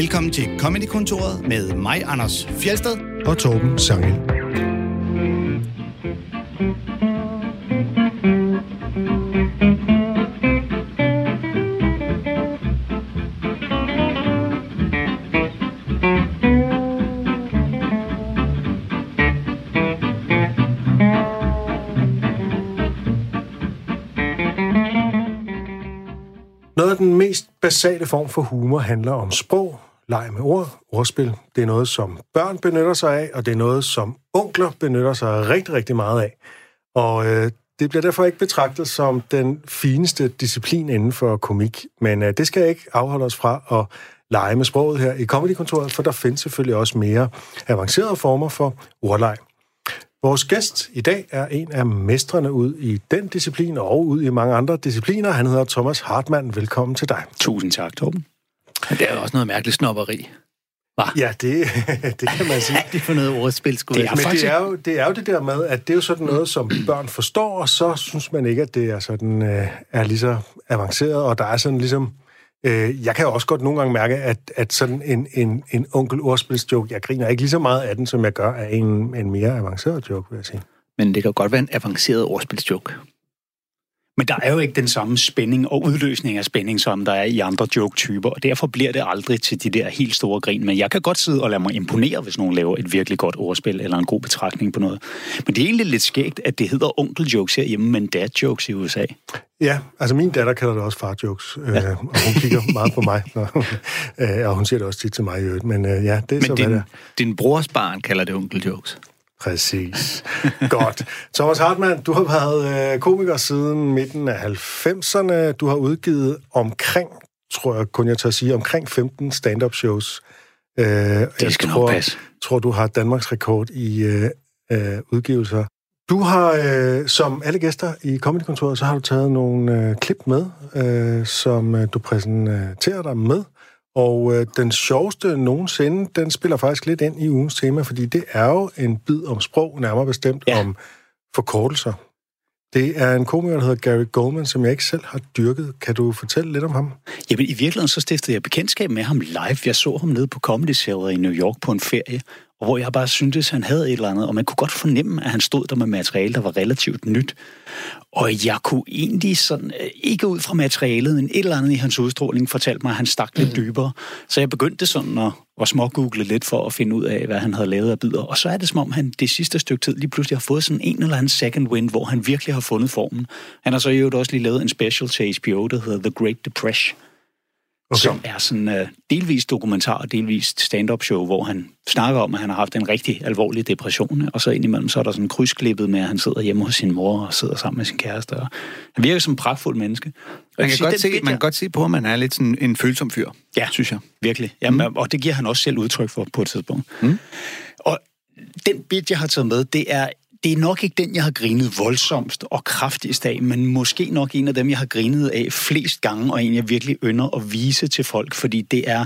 Velkommen til Comedy-kontoret med mig, Anders Fjelsted. og Torben Sangel. Noget af den mest basale form for humor handler om sprog, leg med ord, ordspil. Det er noget, som børn benytter sig af, og det er noget, som onkler benytter sig rigtig, rigtig meget af. Og øh, det bliver derfor ikke betragtet som den fineste disciplin inden for komik. Men øh, det skal ikke afholde os fra at lege med sproget her i Comedykontoret, for der findes selvfølgelig også mere avancerede former for ordleg. Vores gæst i dag er en af mestrene ud i den disciplin og ud i mange andre discipliner. Han hedder Thomas Hartmann. Velkommen til dig. Tusind tak, Torben. Men det er jo også noget mærkeligt snopperi. Ja, det, det kan man sige. Det er for noget ordspil, skulle Det er, men faktisk- det er, jo, det er jo det der med, at det er jo sådan noget, som børn forstår, og så synes man ikke, at det er sådan øh, er lige så avanceret, og der er sådan ligesom... Øh, jeg kan jo også godt nogle gange mærke, at, at sådan en, en, en onkel ordspilsjoke, jeg griner ikke lige så meget af den, som jeg gør af en, en mere avanceret joke, vil jeg sige. Men det kan godt være en avanceret ordspilsjoke. Men der er jo ikke den samme spænding og udløsning af spænding, som der er i andre joke-typer, og derfor bliver det aldrig til de der helt store grin. Men jeg kan godt sidde og lade mig imponere, hvis nogen laver et virkelig godt ordspil eller en god betragtning på noget. Men det er egentlig lidt skægt, at det hedder onkel-jokes herhjemme, men dad-jokes i USA. Ja, altså min datter kalder det også far-jokes, øh, og hun kigger meget på mig, når, øh, og hun siger det også tit til mig i øvrigt, men øh, ja, det er så, Men hvad det din, er. din brors barn kalder det onkel-jokes. Præcis. Godt. Thomas Hartmann, du har været øh, komiker siden midten af 90'erne. Du har udgivet omkring, tror jeg kun jeg tør sige, omkring 15 stand-up shows. Øh, det skal nok tror, passe. tror, du har Danmarks rekord i øh, øh, udgivelser. Du har, øh, som alle gæster i Comedykontoret, så har du taget nogle øh, klip med, øh, som øh, du præsenterer dig med. Og øh, den sjoveste nogensinde, den spiller faktisk lidt ind i ugens tema, fordi det er jo en bid om sprog, nærmere bestemt Ja. om forkortelser. Det er en komiker, der hedder Gary Goldman, som jeg ikke selv har dyrket. Kan du fortælle lidt om ham? Jamen, i virkeligheden så stiftede jeg bekendtskab med ham live. Jeg så ham nede på Comedy Cellar i New York på en ferie, og hvor jeg bare syntes, at han havde et eller andet, og man kunne godt fornemme, at han stod der med materiale, der var relativt nyt. Og jeg kunne egentlig sådan, øh, ikke ud fra materialet, men et eller andet i hans udstråling fortalte mig, at han stak lidt dybere. Så jeg begyndte sådan at, at smågoogle lidt for at finde ud af, hvad han havde lavet af bidder. Og så er det som om, han det sidste stykke tid lige pludselig har fået sådan en eller anden second wind, hvor han virkelig har fundet formen. Han har så i øvrigt også lige lavet en special til HBO, der hedder The Great Depression okay. som er sådan uh, delvis dokumentar og delvis stand-up show, hvor han snakker om, at han har haft en rigtig alvorlig depression, og så indimellem så er der sådan krydsklippet med, at han sidder hjemme hos sin mor og sidder sammen med sin kæreste. Og han virker som en pragtfuld menneske. Man kan, siger, godt se, man jeg- kan godt se på, at man er lidt sådan en følsom fyr, Ja. synes jeg. Virkelig. Jamen, mm. Og det giver han også selv udtryk for på et tidspunkt. Mm. Og den bit, jeg har taget med, det er, det er nok ikke den, jeg har grinet voldsomst og kraftigst af, men måske nok en af dem, jeg har grinet af flest gange, og en, jeg virkelig ynder at vise til folk, fordi det er...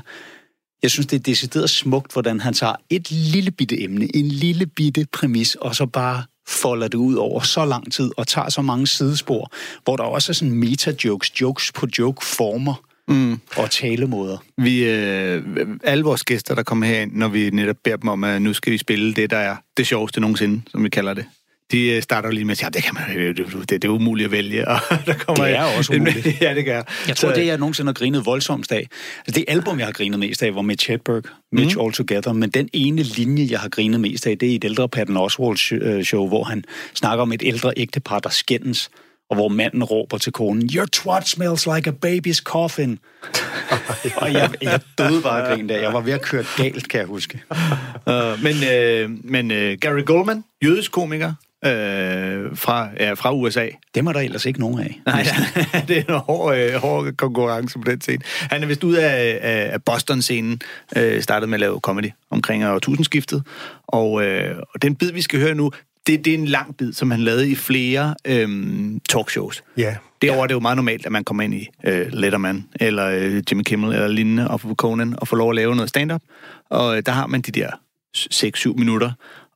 Jeg synes, det er decideret smukt, hvordan han tager et lille bitte emne, en lille bitte præmis, og så bare folder det ud over så lang tid, og tager så mange sidespor, hvor der også er sådan meta-jokes, jokes på joke-former mm. og talemåder. Vi, øh, alle vores gæster, der kommer herind, når vi netop beder dem om, at nu skal vi spille det, der er det sjoveste nogensinde, som vi kalder det. De øh, starter lige med at sige, ja, det, kan man, det, det, det er umuligt at vælge. Og der kommer Det er også umuligt. ja, det gør Jeg tror, det jeg nogensinde har grinet voldsomst af, altså det album, jeg har grinet mest af, var med Chetberg, Mitch mm. All Together, men den ene linje, jeg har grinet mest af, det er et ældre Patton Oswalt show, hvor han snakker om et ældre ægtepar, der skændes, og hvor manden råber til konen, Your twat smells like a baby's coffin. og jeg, jeg døde bare af grin der. Jeg var ved at køre galt, kan jeg huske. Uh, men øh, men øh, Gary Goldman, jødisk komiker øh, fra, ja, fra USA. Dem er der ellers ikke nogen af. Nej, det er en hård, øh, hård konkurrence på den scene. Han er vist ud af, af, af Boston-scenen, øh, startede med at lave comedy omkring årtusindskiftet. Og, øh, og den bid, vi skal høre nu, det, det er en lang bid, som han lavede i flere øh, talkshows. Ja. Derovre er det jo meget normalt, at man kommer ind i øh, Letterman, eller øh, Jimmy Kimmel, eller lignende, og på Conan, og får lov at lave noget stand-up. Og øh, der har man de der 6-7 minutter,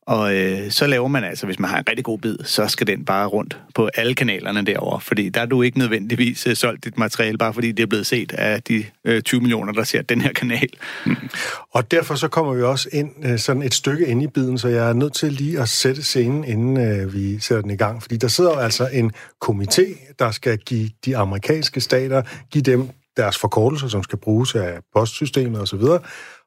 og øh, så laver man altså, hvis man har en rigtig god bid, så skal den bare rundt på alle kanalerne derover, fordi der er du ikke nødvendigvis øh, solgt dit materiale, bare fordi det er blevet set af de øh, 20 millioner, der ser den her kanal. Mm. Og derfor så kommer vi også ind øh, sådan et stykke ind i biden, så jeg er nødt til lige at sætte scenen, inden øh, vi sætter den i gang. Fordi der sidder altså en komité, der skal give de amerikanske stater, give dem deres forkortelser, som skal bruges af postsystemet osv.,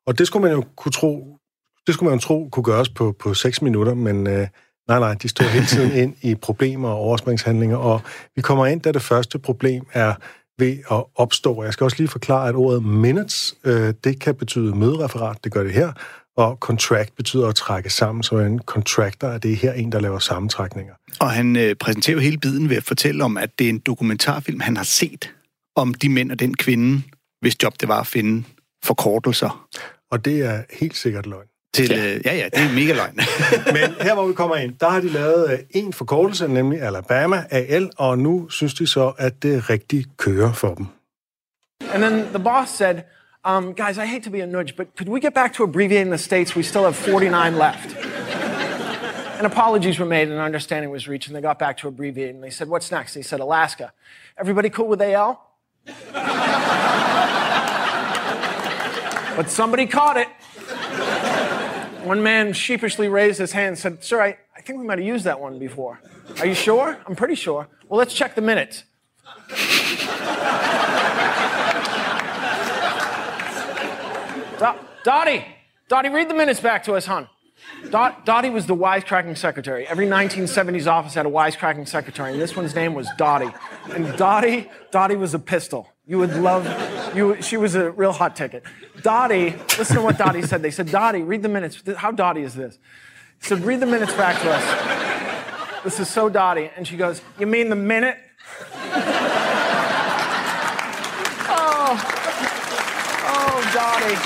og det skulle man jo kunne tro, det skulle man jo tro kunne gøres på, på 6 minutter, men øh, nej, nej, de står hele tiden ind i problemer og overspringshandlinger, og vi kommer ind, da det første problem er ved at opstå. Jeg skal også lige forklare, at ordet minutes, øh, det kan betyde mødereferat, det gør det her, og contract betyder at trække sammen, så en contractor er det her en, der laver sammentrækninger. Og han øh, præsenterer hele biden ved at fortælle om, at det er en dokumentarfilm, han har set om de mænd og den kvinde, hvis job det var at finde forkortelser. Og det er helt sikkert løgn. Til, ja. Øh, ja, ja, det er mega løgn. Men her, hvor vi kommer ind, der har de lavet øh, en forkortelse, nemlig Alabama AL, og nu synes de så, at det rigtig kører for dem. And then the boss said, um, guys, I hate to be a nudge, but could we get back to abbreviating the states? We still have 49 left. And apologies were made and understanding was reached, and they got back to abbreviating. They said, what's next? They said, Alaska. Everybody cool with AL? but somebody caught it. One man sheepishly raised his hand and said, Sir, I, I think we might have used that one before. Are you sure? I'm pretty sure. Well, let's check the minutes. Dottie, Dottie, read the minutes back to us, hon. Dot, Dottie was the wisecracking secretary. Every 1970s office had a wisecracking secretary, and this one's name was Dottie. And Dottie, Dottie was a pistol. You would love, you, she was a real hot ticket. Dottie, listen to what Dottie said. They said, Dottie, read the minutes. How Dottie is this? He said, read the minutes back to us. This is so Dottie. And she goes, you mean the minute? oh, oh, Dottie.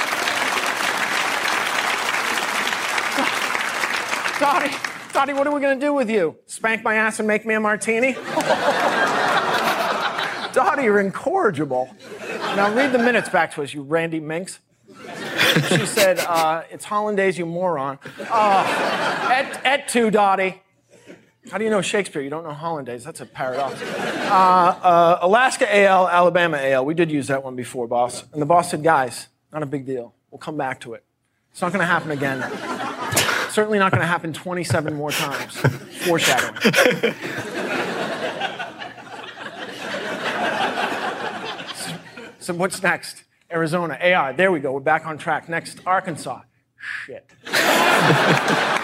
Dottie, Dottie, what are we going to do with you? Spank my ass and make me a martini? Dottie, you're incorrigible. Now read the minutes back to us, you Randy Minks. She said, uh, it's hollandaise, you moron. Uh, et, et tu, Dottie. How do you know Shakespeare? You don't know hollandaise. That's a paradox. Uh, uh, Alaska AL, Alabama AL. We did use that one before, boss. And the boss said, guys, not a big deal. We'll come back to it. It's not going to happen again. Certainly not going to happen 27 more times. Foreshadowing. So, what's next? Arizona, AI. There we go. We're back on track. Next, Arkansas. Shit.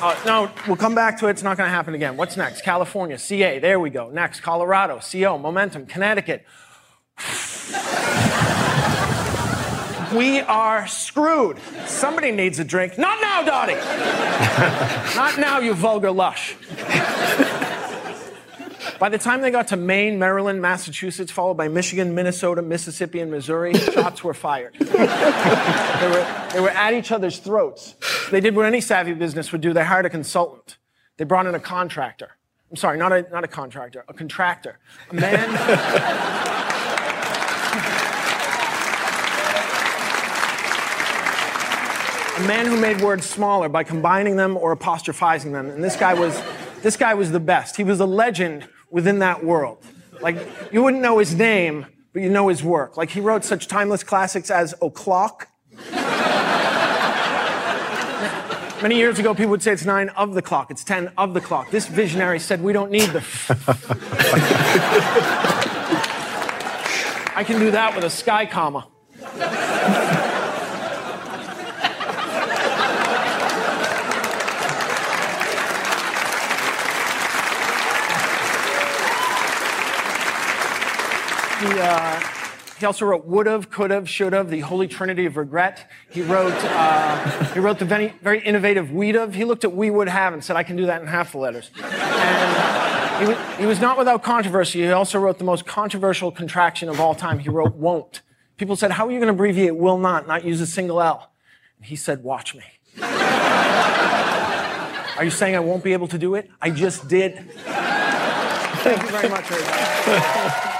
Uh, no, we'll come back to it. It's not going to happen again. What's next? California, CA. There we go. Next, Colorado, CO, Momentum, Connecticut. we are screwed. Somebody needs a drink. Not now, Dottie. Not now, you vulgar lush. By the time they got to Maine, Maryland, Massachusetts, followed by Michigan, Minnesota, Mississippi, and Missouri, shots were fired. they, were, they were at each other's throats. They did what any savvy business would do. They hired a consultant. They brought in a contractor. I'm sorry, not a, not a contractor, a contractor. A man. a man who made words smaller by combining them or apostrophizing them. And this guy was, this guy was the best. He was a legend within that world. Like, you wouldn't know his name, but you know his work. Like, he wrote such timeless classics as O'Clock. Many years ago, people would say it's nine of the clock, it's ten of the clock. This visionary said we don't need the. I can do that with a sky comma. He, uh, he also wrote would have, could have, should have, the holy trinity of regret. He wrote, uh, he wrote the very, very innovative we'd have. He looked at we would have and said, I can do that in half the letters. And he, was, he was not without controversy. He also wrote the most controversial contraction of all time. He wrote won't. People said, how are you going to abbreviate will not, not use a single L? And he said, watch me. Are you saying I won't be able to do it? I just did. Thank you very much, everybody.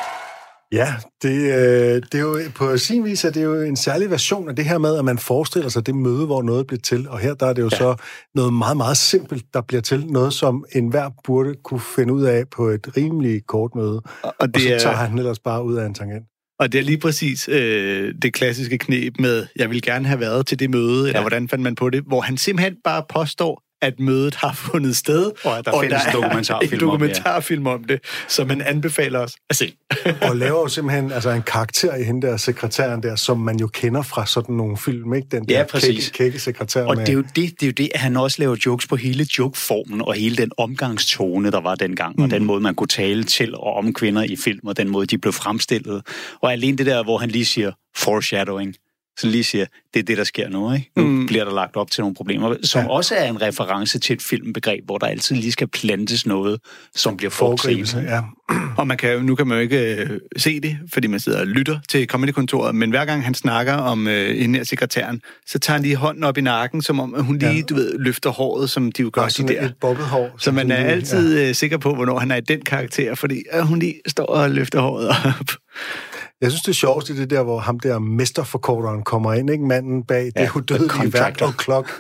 Ja, det, øh, det er jo på sin vis er det jo en særlig version af det her med, at man forestiller sig det møde, hvor noget bliver til. Og her der er det jo ja. så noget meget, meget simpelt, der bliver til. Noget, som enhver burde kunne finde ud af på et rimelig kort møde. Og, og, det og så tager er... han ellers bare ud af en tangent. Og det er lige præcis øh, det klassiske knep med, jeg vil gerne have været til det møde, ja. eller hvordan fandt man på det, hvor han simpelthen bare påstår, at mødet har fundet sted. Og at der og findes der dokumentarfilm, en dokumentarfilm om, det, som man anbefaler os at se. og laver jo simpelthen altså, en karakter i hende der sekretæren der, som man jo kender fra sådan nogle film, ikke? Den der ja, præcis. Kække, kække sekretær. Og med... det, er jo det, det er jo det, at han også laver jokes på hele jokeformen og hele den omgangstone, der var dengang, mm. og den måde, man kunne tale til og om kvinder i film, og den måde, de blev fremstillet. Og alene det der, hvor han lige siger foreshadowing, så lige siger, det er det, der sker nu. Ikke? Nu mm. bliver der lagt op til nogle problemer, som ja. også er en reference til et filmbegreb, hvor der altid lige skal plantes noget, som bliver forudset. Ja. Og man kan, nu kan man jo ikke øh, se det, fordi man sidder og lytter til comedykontoret, men hver gang han snakker om øh, en her sekretæren, så tager han lige hånden op i nakken, som om hun lige, ja. du ved, løfter håret, som de jo gør de der. Et hår. Så man er altid ja. Øh, sikker på, hvornår han er i den karakter, fordi øh, hun lige står og løfter håret op. Jeg synes, det er sjovt, det der, hvor ham der mesterforkorteren kommer ind, ikke? Manden bag ja, det udødelige værk O'Clock.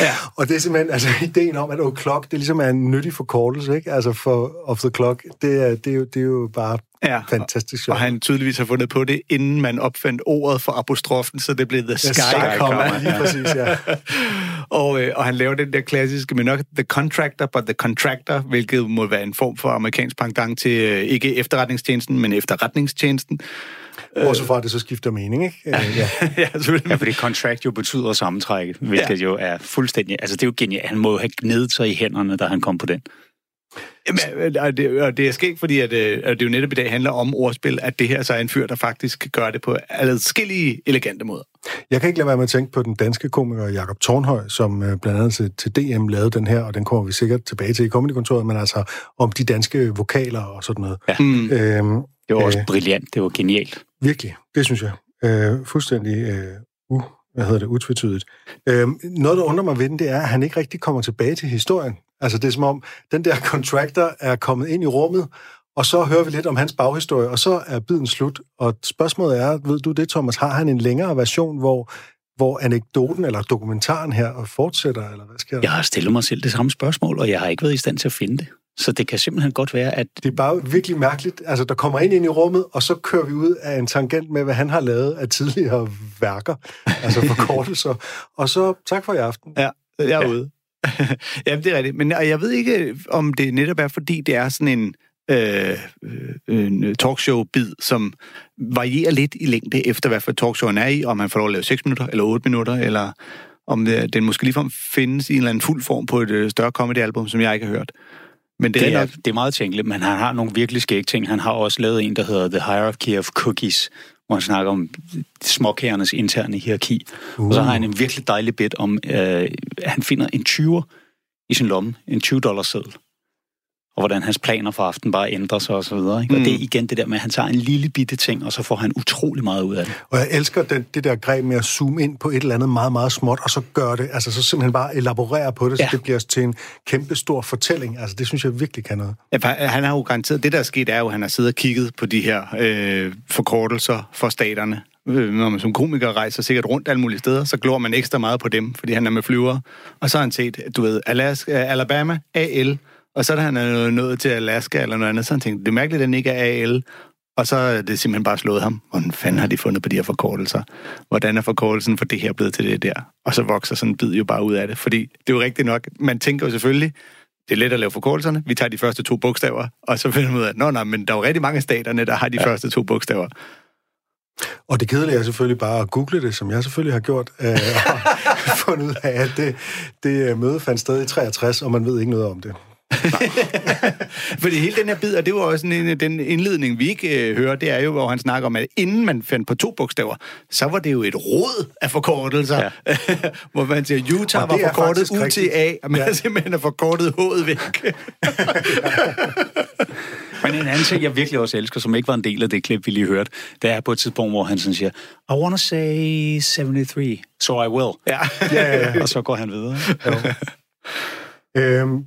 ja. og det er simpelthen, altså ideen om, at O'Clock, det ligesom er en nyttig forkortelse, ikke? Altså for of the clock, det er, det er, jo, det er jo bare Ja, fantastisk sjovt. Og han tydeligvis har fundet på det, inden man opfandt ordet for apostrofen, så det blev The Sky, Comma. Lige præcis, ja. og, øh, og han laver den der klassiske, men nok The Contractor, but The Contractor, hvilket må være en form for amerikansk pendant til øh, ikke efterretningstjenesten, men efterretningstjenesten. Også fra, at det så skifter mening, ikke? Ja, ja. ja selvfølgelig. Ja, fordi contract jo betyder sammentræk, hvilket ja. jo er fuldstændig... Altså, det er jo genialt. Han må have gnedet sig i hænderne, da han kom på den. Jamen, og det, og det er sket, fordi at, øh, at det jo netop i dag handler om ordspil, at det her så er en fyr, der faktisk gør det på adskillige elegante måder. Jeg kan ikke lade være med at tænke på den danske komiker Jakob Tornhøj, som øh, blandt andet til, til DM lavede den her, og den kommer vi sikkert tilbage til i Comedykontoret, men altså om de danske vokaler og sådan noget. Ja. Mm. Øhm, det var også øh, brilliant, det var genialt. Virkelig, det synes jeg. Øh, fuldstændig øh, uh, hvad hedder det, utvetydigt. Øh, noget, der undrer mig ved den, det er, at han ikke rigtig kommer tilbage til historien. Altså, det er som om, den der contractor er kommet ind i rummet, og så hører vi lidt om hans baghistorie, og så er biden slut. Og spørgsmålet er, ved du det, Thomas, har han en længere version, hvor, hvor anekdoten eller dokumentaren her fortsætter, eller hvad sker der? Jeg har stillet mig selv det samme spørgsmål, og jeg har ikke været i stand til at finde det. Så det kan simpelthen godt være, at... Det er bare virkelig mærkeligt. Altså, der kommer ind ind i rummet, og så kører vi ud af en tangent med, hvad han har lavet af tidligere værker, altså forkortelser. og så tak for i aften. Ja, jeg er ja. ude. Jamen, det er rigtigt. Men jeg ved ikke, om det netop er, fordi det er sådan en, øh, en talkshow-bid, som varierer lidt i længde efter, hvad for talkshowen er i, om man får lov at lave 6 minutter, eller 8 minutter, eller om det, den måske ligefrem findes i en eller anden fuld form på et øh, større comedy-album, som jeg ikke har hørt. Men det, det, er, nok... det er meget tænkeligt, men han har nogle virkelig skægge ting. Han har også lavet en, der hedder The Hierarchy of Cookies, hvor han snakker om småkagernes interne hierarki. Uh. Og så har han en virkelig dejlig bit om, øh, at han finder en 20'er i sin lomme, en 20 dollars seddel og hvordan hans planer for aften bare ændrer sig og så videre. Ikke? Mm. Og det er igen det der med, at han tager en lille bitte ting, og så får han utrolig meget ud af det. Og jeg elsker den, det der greb med at zoome ind på et eller andet meget, meget småt, og så gøre det, altså så simpelthen bare elaborere på det, ja. så det bliver til en kæmpe stor fortælling. Altså det synes jeg virkelig kan noget. Ja, han har jo garanteret, det der er sket er jo, at han har siddet og kigget på de her øh, forkortelser for staterne, øh, når man som komiker rejser sikkert rundt alle mulige steder, så glor man ekstra meget på dem, fordi han er med flyver. Og så har han set, du ved, Alaska, Alabama, AL, og så er han nået til Alaska eller noget andet, så han tænkte, det er mærkeligt, at den ikke er AL. Og så er det simpelthen bare slået ham. Hvordan fanden har de fundet på de her forkortelser? Hvordan er forkortelsen for det her blevet til det der? Og så vokser sådan en bid jo bare ud af det. Fordi det er jo rigtigt nok. Man tænker jo selvfølgelig, det er let at lave forkortelserne. Vi tager de første to bogstaver, og så finder man ud af, nå, nej, men der er jo rigtig mange af staterne, der har de ja. første to bogstaver. Og det kedelige er selvfølgelig bare at google det, som jeg selvfølgelig har gjort, øh, og fundet ud af, at det, det møde fandt sted i 63, og man ved ikke noget om det. Fordi hele den her bid, og det var også en, den indledning, vi ikke øh, hører, det er jo, hvor han snakker om, at inden man fandt på to bogstaver, så var det jo et råd af forkortelser. Ja. hvor man siger, Utah var forkortet UTA, og man ja. simpelthen har forkortet H'et væk. Men en anden ting, jeg virkelig også elsker, som ikke var en del af det klip, vi lige hørte, det er på et tidspunkt, hvor han sådan siger, I wanna say 73, so I will. Ja. ja, ja, ja. og så går han videre. øhm,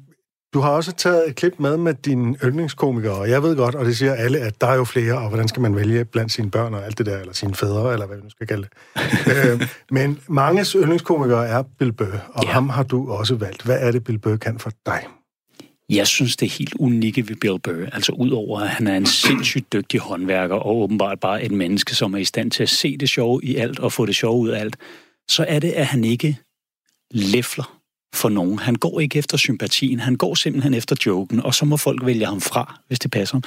Du har også taget et klip med med dine yndlingskomikere, og jeg ved godt, og det siger alle, at der er jo flere, og hvordan skal man vælge blandt sine børn og alt det der, eller sine fædre, eller hvad vi nu skal kalde det. øh, men manges yndlingskomikere er Bill Burr, og ja. ham har du også valgt. Hvad er det, Bill Burr kan for dig? Jeg synes, det er helt unikke ved Bill Burr. Altså udover, at han er en sindssygt dygtig håndværker, og åbenbart bare et menneske, som er i stand til at se det sjove i alt, og få det sjove ud af alt, så er det, at han ikke læfler for nogen. Han går ikke efter sympatien, han går simpelthen efter joken, og så må folk vælge ham fra, hvis det passer.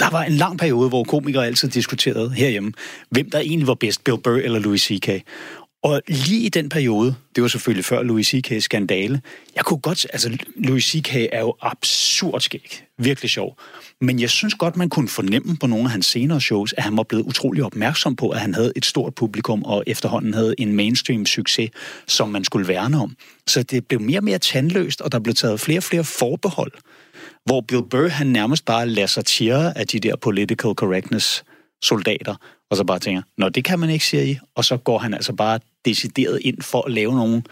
Der var en lang periode, hvor komikere altid diskuterede herhjemme, hvem der egentlig var bedst, Bill Burr eller Louis C.K. Og lige i den periode, det var selvfølgelig før Louis C.K.'s skandale, jeg kunne godt, altså Louis C.K. er jo absurd skæg, virkelig sjov. Men jeg synes godt, man kunne fornemme på nogle af hans senere shows, at han var blevet utrolig opmærksom på, at han havde et stort publikum, og efterhånden havde en mainstream succes, som man skulle værne om. Så det blev mere og mere tandløst, og der blev taget flere og flere forbehold, hvor Bill Burr, han nærmest bare lader sig tjere af de der political correctness soldater, og så bare tænker, nå, det kan man ikke, sige I. Og så går han altså bare decideret ind for at lave nogle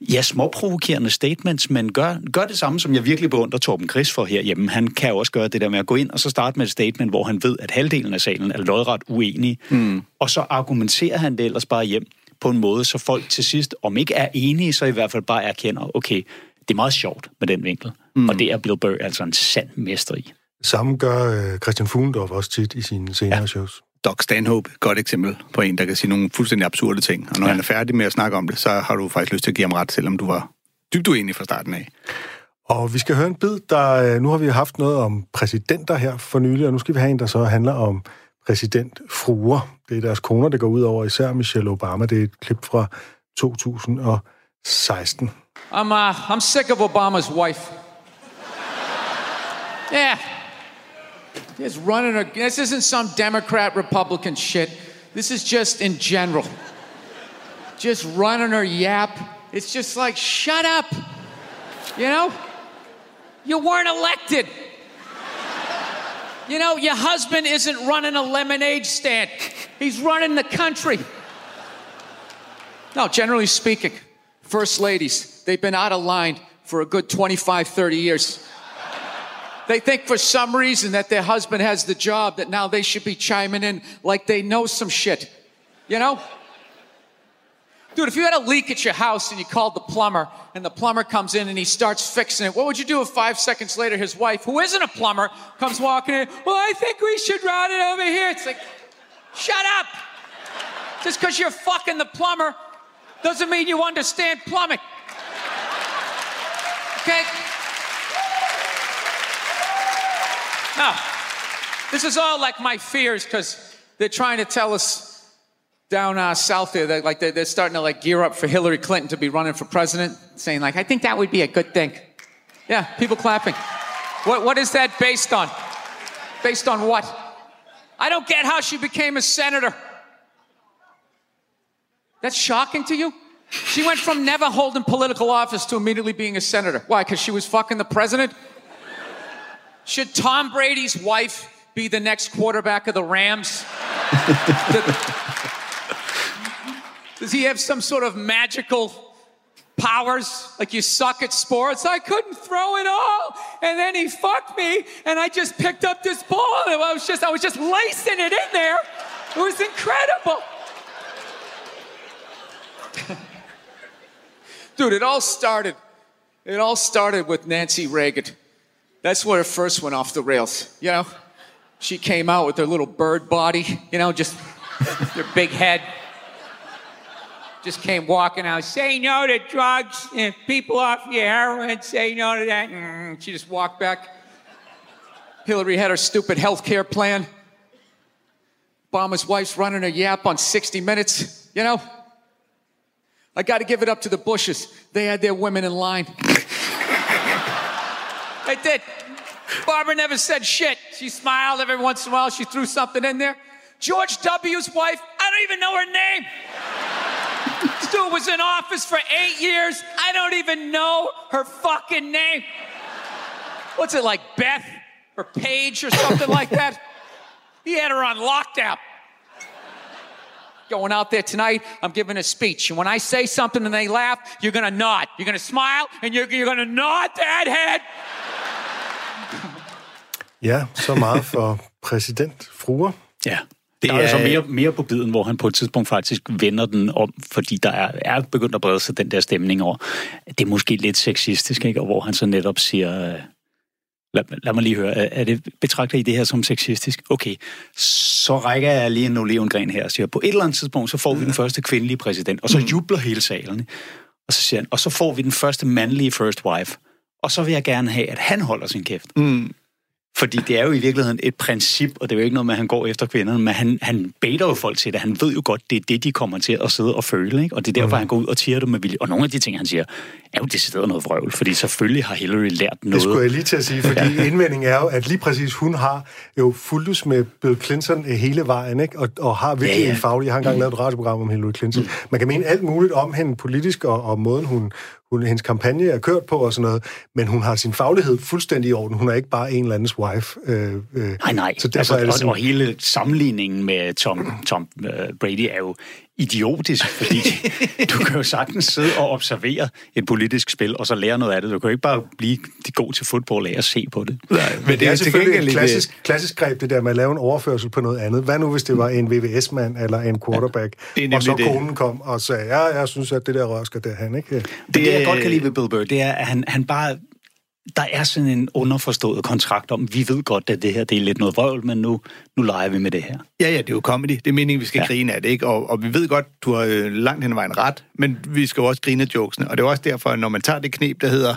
ja, småprovokerende statements, men gør, gør det samme, som jeg virkelig beundrer Torben Chris for herhjemme. Han kan jo også gøre det der med at gå ind og så starte med et statement, hvor han ved, at halvdelen af salen er lodret uenige, mm. og så argumenterer han det ellers bare hjem på en måde, så folk til sidst, om ikke er enige, så i hvert fald bare erkender, okay, det er meget sjovt med den vinkel. Mm. Og det er Bill Burr altså en sand mester i. Samme gør øh, Christian Fugendorf også tit i sine senere ja. shows. Doc Stanhope, godt eksempel på en, der kan sige nogle fuldstændig absurde ting. Og når ja. han er færdig med at snakke om det, så har du faktisk lyst til at give ham ret, selvom du var dybt uenig fra starten af. Og vi skal høre en bid, der... Øh, nu har vi haft noget om præsidenter her for nylig, og nu skal vi have en, der så handler om præsidentfruer. Det er deres koner, der går ud over, især Michelle Obama. Det er et klip fra 2016. I'm, uh, I'm sick of Obama's wife. Yeah, Running a, this isn't some Democrat Republican shit. This is just in general. Just running her yap. It's just like, shut up. You know? You weren't elected. You know, your husband isn't running a lemonade stand, he's running the country. No, generally speaking, first ladies, they've been out of line for a good 25, 30 years. They think for some reason that their husband has the job that now they should be chiming in like they know some shit. You know? Dude, if you had a leak at your house and you called the plumber and the plumber comes in and he starts fixing it, what would you do if five seconds later his wife, who isn't a plumber, comes walking in? Well, I think we should run it over here. It's like, shut up. Just because you're fucking the plumber doesn't mean you understand plumbing. Okay? Now, this is all like my fears because they're trying to tell us down uh, south there that like they're, they're starting to like gear up for Hillary Clinton to be running for president, saying like, I think that would be a good thing. Yeah, people clapping. What, what is that based on? Based on what? I don't get how she became a senator. That's shocking to you? She went from never holding political office to immediately being a senator. Why? Because she was fucking the president? Should Tom Brady's wife be the next quarterback of the Rams? Does he have some sort of magical powers? Like you suck at sports? I couldn't throw it all. And then he fucked me and I just picked up this ball and I was just I was just lacing it in there. It was incredible. Dude, it all started. It all started with Nancy Reagan. That's where it first went off the rails. You know, she came out with her little bird body, you know, just her big head. Just came walking out, say no to drugs and people off your heroin, say no to that. Mm, she just walked back. Hillary had her stupid health care plan. Obama's wife's running a yap on 60 Minutes, you know? I got to give it up to the Bushes. They had their women in line. they did. Barbara never said shit. She smiled every once in a while. She threw something in there. George W.'s wife, I don't even know her name. Stu was in office for eight years. I don't even know her fucking name. What's it like, Beth or Paige or something like that? He had her on lockdown. going out there tonight. I'm giving a speech. And when I say something and they laugh, you're going to nod. You're going to smile and you're, you're going to nod that head. Ja, så meget for præsidentfruer. Ja. Det der er, er så mere, mere på biden, hvor han på et tidspunkt faktisk vender den om, fordi der er, er begyndt at brede sig den der stemning over. Det er måske lidt sexistisk, ikke? Og hvor han så netop siger, øh, lad, lad mig lige høre, er det, betragter I det her som sexistisk? Okay, så rækker jeg lige en olivengren her og siger, på et eller andet tidspunkt, så får vi den første kvindelige præsident, og så jubler hele salen. Og så siger han, og så får vi den første mandlige first wife, og så vil jeg gerne have, at han holder sin kæft. Mm. Fordi det er jo i virkeligheden et princip, og det er jo ikke noget med, at han går efter kvinderne, men han, han beder jo folk til det. Han ved jo godt, det er det, de kommer til at sidde og føle, ikke? og det er derfor, mm. han går ud og tiger det med vilje. Og nogle af de ting, han siger, er jo decideret noget vrøvl, fordi selvfølgelig har Hillary lært noget. Det skulle jeg lige til at sige, fordi ja. indvendingen er jo, at lige præcis hun har jo fuldtes med Bill Clinton hele vejen, ikke? Og, og har virkelig ja, ja. en faglig... Jeg har engang mm. lavet et radioprogram om Hillary Clinton. Mm. Man kan mene alt muligt om hende politisk, og, og måden hun, hun, hendes kampagne er kørt på og sådan noget, men hun har sin faglighed fuldstændig i orden. Hun er ikke bare en eller andens wife. Øh, øh. Nej, nej. Så derfor altså, er det sådan... og, og hele sammenligningen med Tom, Tom uh, Brady er jo idiotisk, fordi du kan jo sagtens sidde og observere et politisk spil, og så lære noget af det. Du kan jo ikke bare blive de god til fodbold af at se på det. Nej, men det, det er, er selvfølgelig et klassisk, klassisk greb, det der med at lave en overførsel på noget andet. Hvad nu, hvis det var en VVS-mand eller en quarterback, ja, og så det. konen kom og sagde, ja, jeg synes, at det der rør skal derhen, ikke? Det, det, jeg godt kan lide ved Bill Burr, det er, at han, han bare der er sådan en underforstået kontrakt om, vi ved godt, at det her det er lidt noget vrøvl, men nu, nu leger vi med det her. Ja, ja, det er jo comedy. Det er meningen, vi skal ja. grine af det, ikke? Og, og vi ved godt, du har øh, langt hen ad vejen ret, men vi skal jo også grine af jokesene. Og det er også derfor, når man tager det knep, der hedder,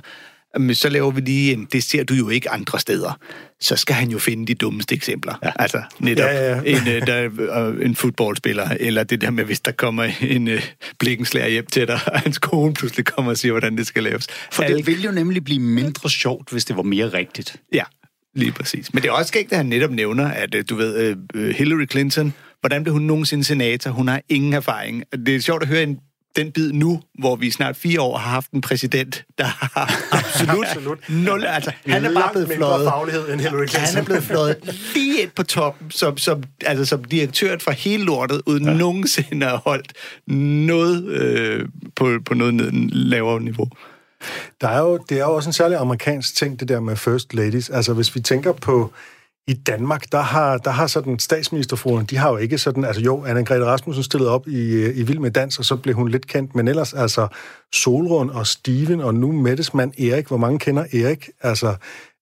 men så laver vi lige det ser du jo ikke andre steder. Så skal han jo finde de dummeste eksempler. Ja. Altså netop ja, ja. En, øh, der, uh, en fodboldspiller, eller det der med, hvis der kommer en uh, blikkenslager hjem til dig, og hans kone pludselig kommer og siger, hvordan det skal laves. For Al- det vil jo nemlig blive mindre sjovt, hvis det var mere rigtigt. Ja, lige præcis. Men det er også skægt, at han netop nævner, at du ved, uh, Hillary Clinton, hvordan blev hun nogensinde senator? Hun har ingen erfaring. Det er sjovt at høre en den bid nu, hvor vi snart fire år har haft en præsident, der har absolut, absolut. nul... Altså, han er bare blevet fløjet... faglighed end Hillary Clinton. Han er blevet fløjet lige ind på toppen, som, som, altså, som direktøren for hele lortet, uden ja. nogensinde at holdt noget øh, på, på noget lavere niveau. Der er jo, det er jo også en særlig amerikansk ting, det der med first ladies. Altså, hvis vi tænker på i Danmark, der har, der har sådan statsministerforen, de har jo ikke sådan, altså jo, Anna-Grethe Rasmussen stillede op i, øh, i Vild med Dans, og så blev hun lidt kendt, men ellers altså Solrund og Steven, og nu Mettes mand Erik, hvor mange kender Erik, altså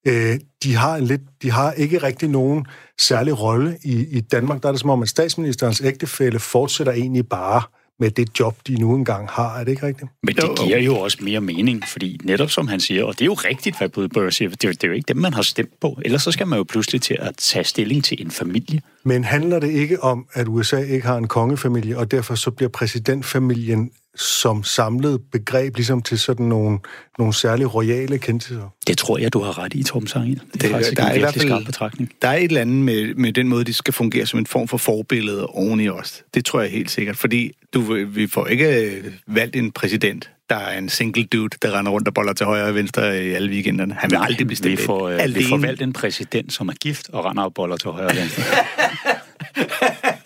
øh, de har en lidt, de har ikke rigtig nogen særlig rolle i, i Danmark. Der er det som om, at statsministerens ægtefælle fortsætter egentlig bare med det job, de nu engang har. Er det ikke rigtigt? Men det giver jo også mere mening, fordi netop som han siger, og det er jo rigtigt, hvad Bud Burr siger, det er, det er jo ikke dem, man har stemt på. Ellers så skal man jo pludselig til at tage stilling til en familie. Men handler det ikke om, at USA ikke har en kongefamilie, og derfor så bliver præsidentfamilien som samlet begreb, ligesom til sådan nogle, nogle særlige royale kendtiser? Det tror jeg, du har ret i, Tom Sangel. Det er faktisk der en er virkelig skarp betragtning. Der er et eller andet med, med den måde, de skal fungere som en form for forbillede oven i os. Det tror jeg helt sikkert, fordi du, vi får ikke øh, valgt en præsident, der er en single dude, der render rundt og boller til højre og venstre i alle weekenderne. Han vil aldrig blive stemt vi får, øh, vi får valgt en præsident, som er gift og render og boller til højre og venstre.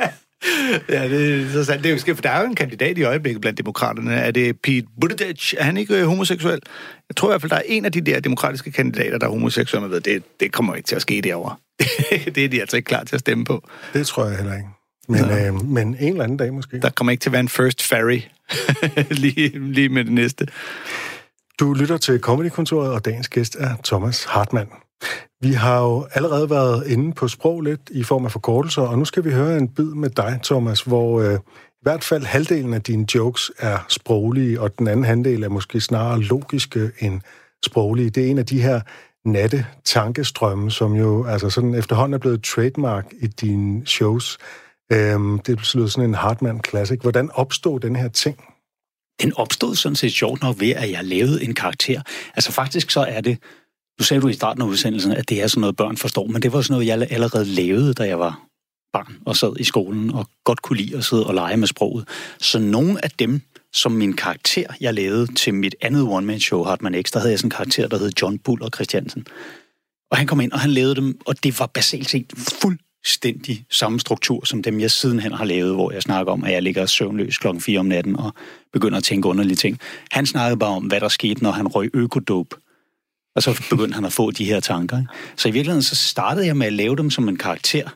ja, det er sandt. Det er jo skidt, for der er jo en kandidat i øjeblikket blandt demokraterne. Er det Pete Buttigieg? Er han ikke øh, homoseksuel? Jeg tror i hvert fald, der er en af de der demokratiske kandidater, der er homoseksuel. Man ved, det, det kommer ikke til at ske derovre. det er de altså ikke klar til at stemme på. Det tror jeg heller ikke. Men, øh, men en eller anden dag måske. Der kommer ikke til at være en first ferry lige, lige med det næste. Du lytter til Comedykontoret, og dagens gæst er Thomas Hartmann. Vi har jo allerede været inde på sprog lidt i form af forkortelser, og nu skal vi høre en bid med dig, Thomas, hvor øh, i hvert fald halvdelen af dine jokes er sproglige, og den anden halvdel er måske snarere logiske end sproglige. Det er en af de her natte tankestrømme, som jo altså sådan efterhånden er blevet trademark i dine shows. Øhm, det lyder sådan en Hartmann Classic. Hvordan opstod den her ting? Den opstod sådan set sjovt nok ved, at jeg lavede en karakter. Altså faktisk så er det nu sagde du i starten af udsendelsen, at det er sådan noget, børn forstår, men det var sådan noget, jeg allerede lavede, da jeg var barn og sad i skolen og godt kunne lide at sidde og lege med sproget. Så nogle af dem, som min karakter, jeg lavede til mit andet one-man-show, Hartmann X, der havde jeg sådan en karakter, der hed John Bull og Christiansen. Og han kom ind, og han lavede dem, og det var basalt set fuldstændig samme struktur som dem, jeg sidenhen har lavet, hvor jeg snakker om, at jeg ligger søvnløs klokken 4 om natten og begynder at tænke underlige ting. Han snakkede bare om, hvad der skete, når han røg økodope og så begyndte han at få de her tanker. Ikke? Så i virkeligheden så startede jeg med at lave dem som en karakter.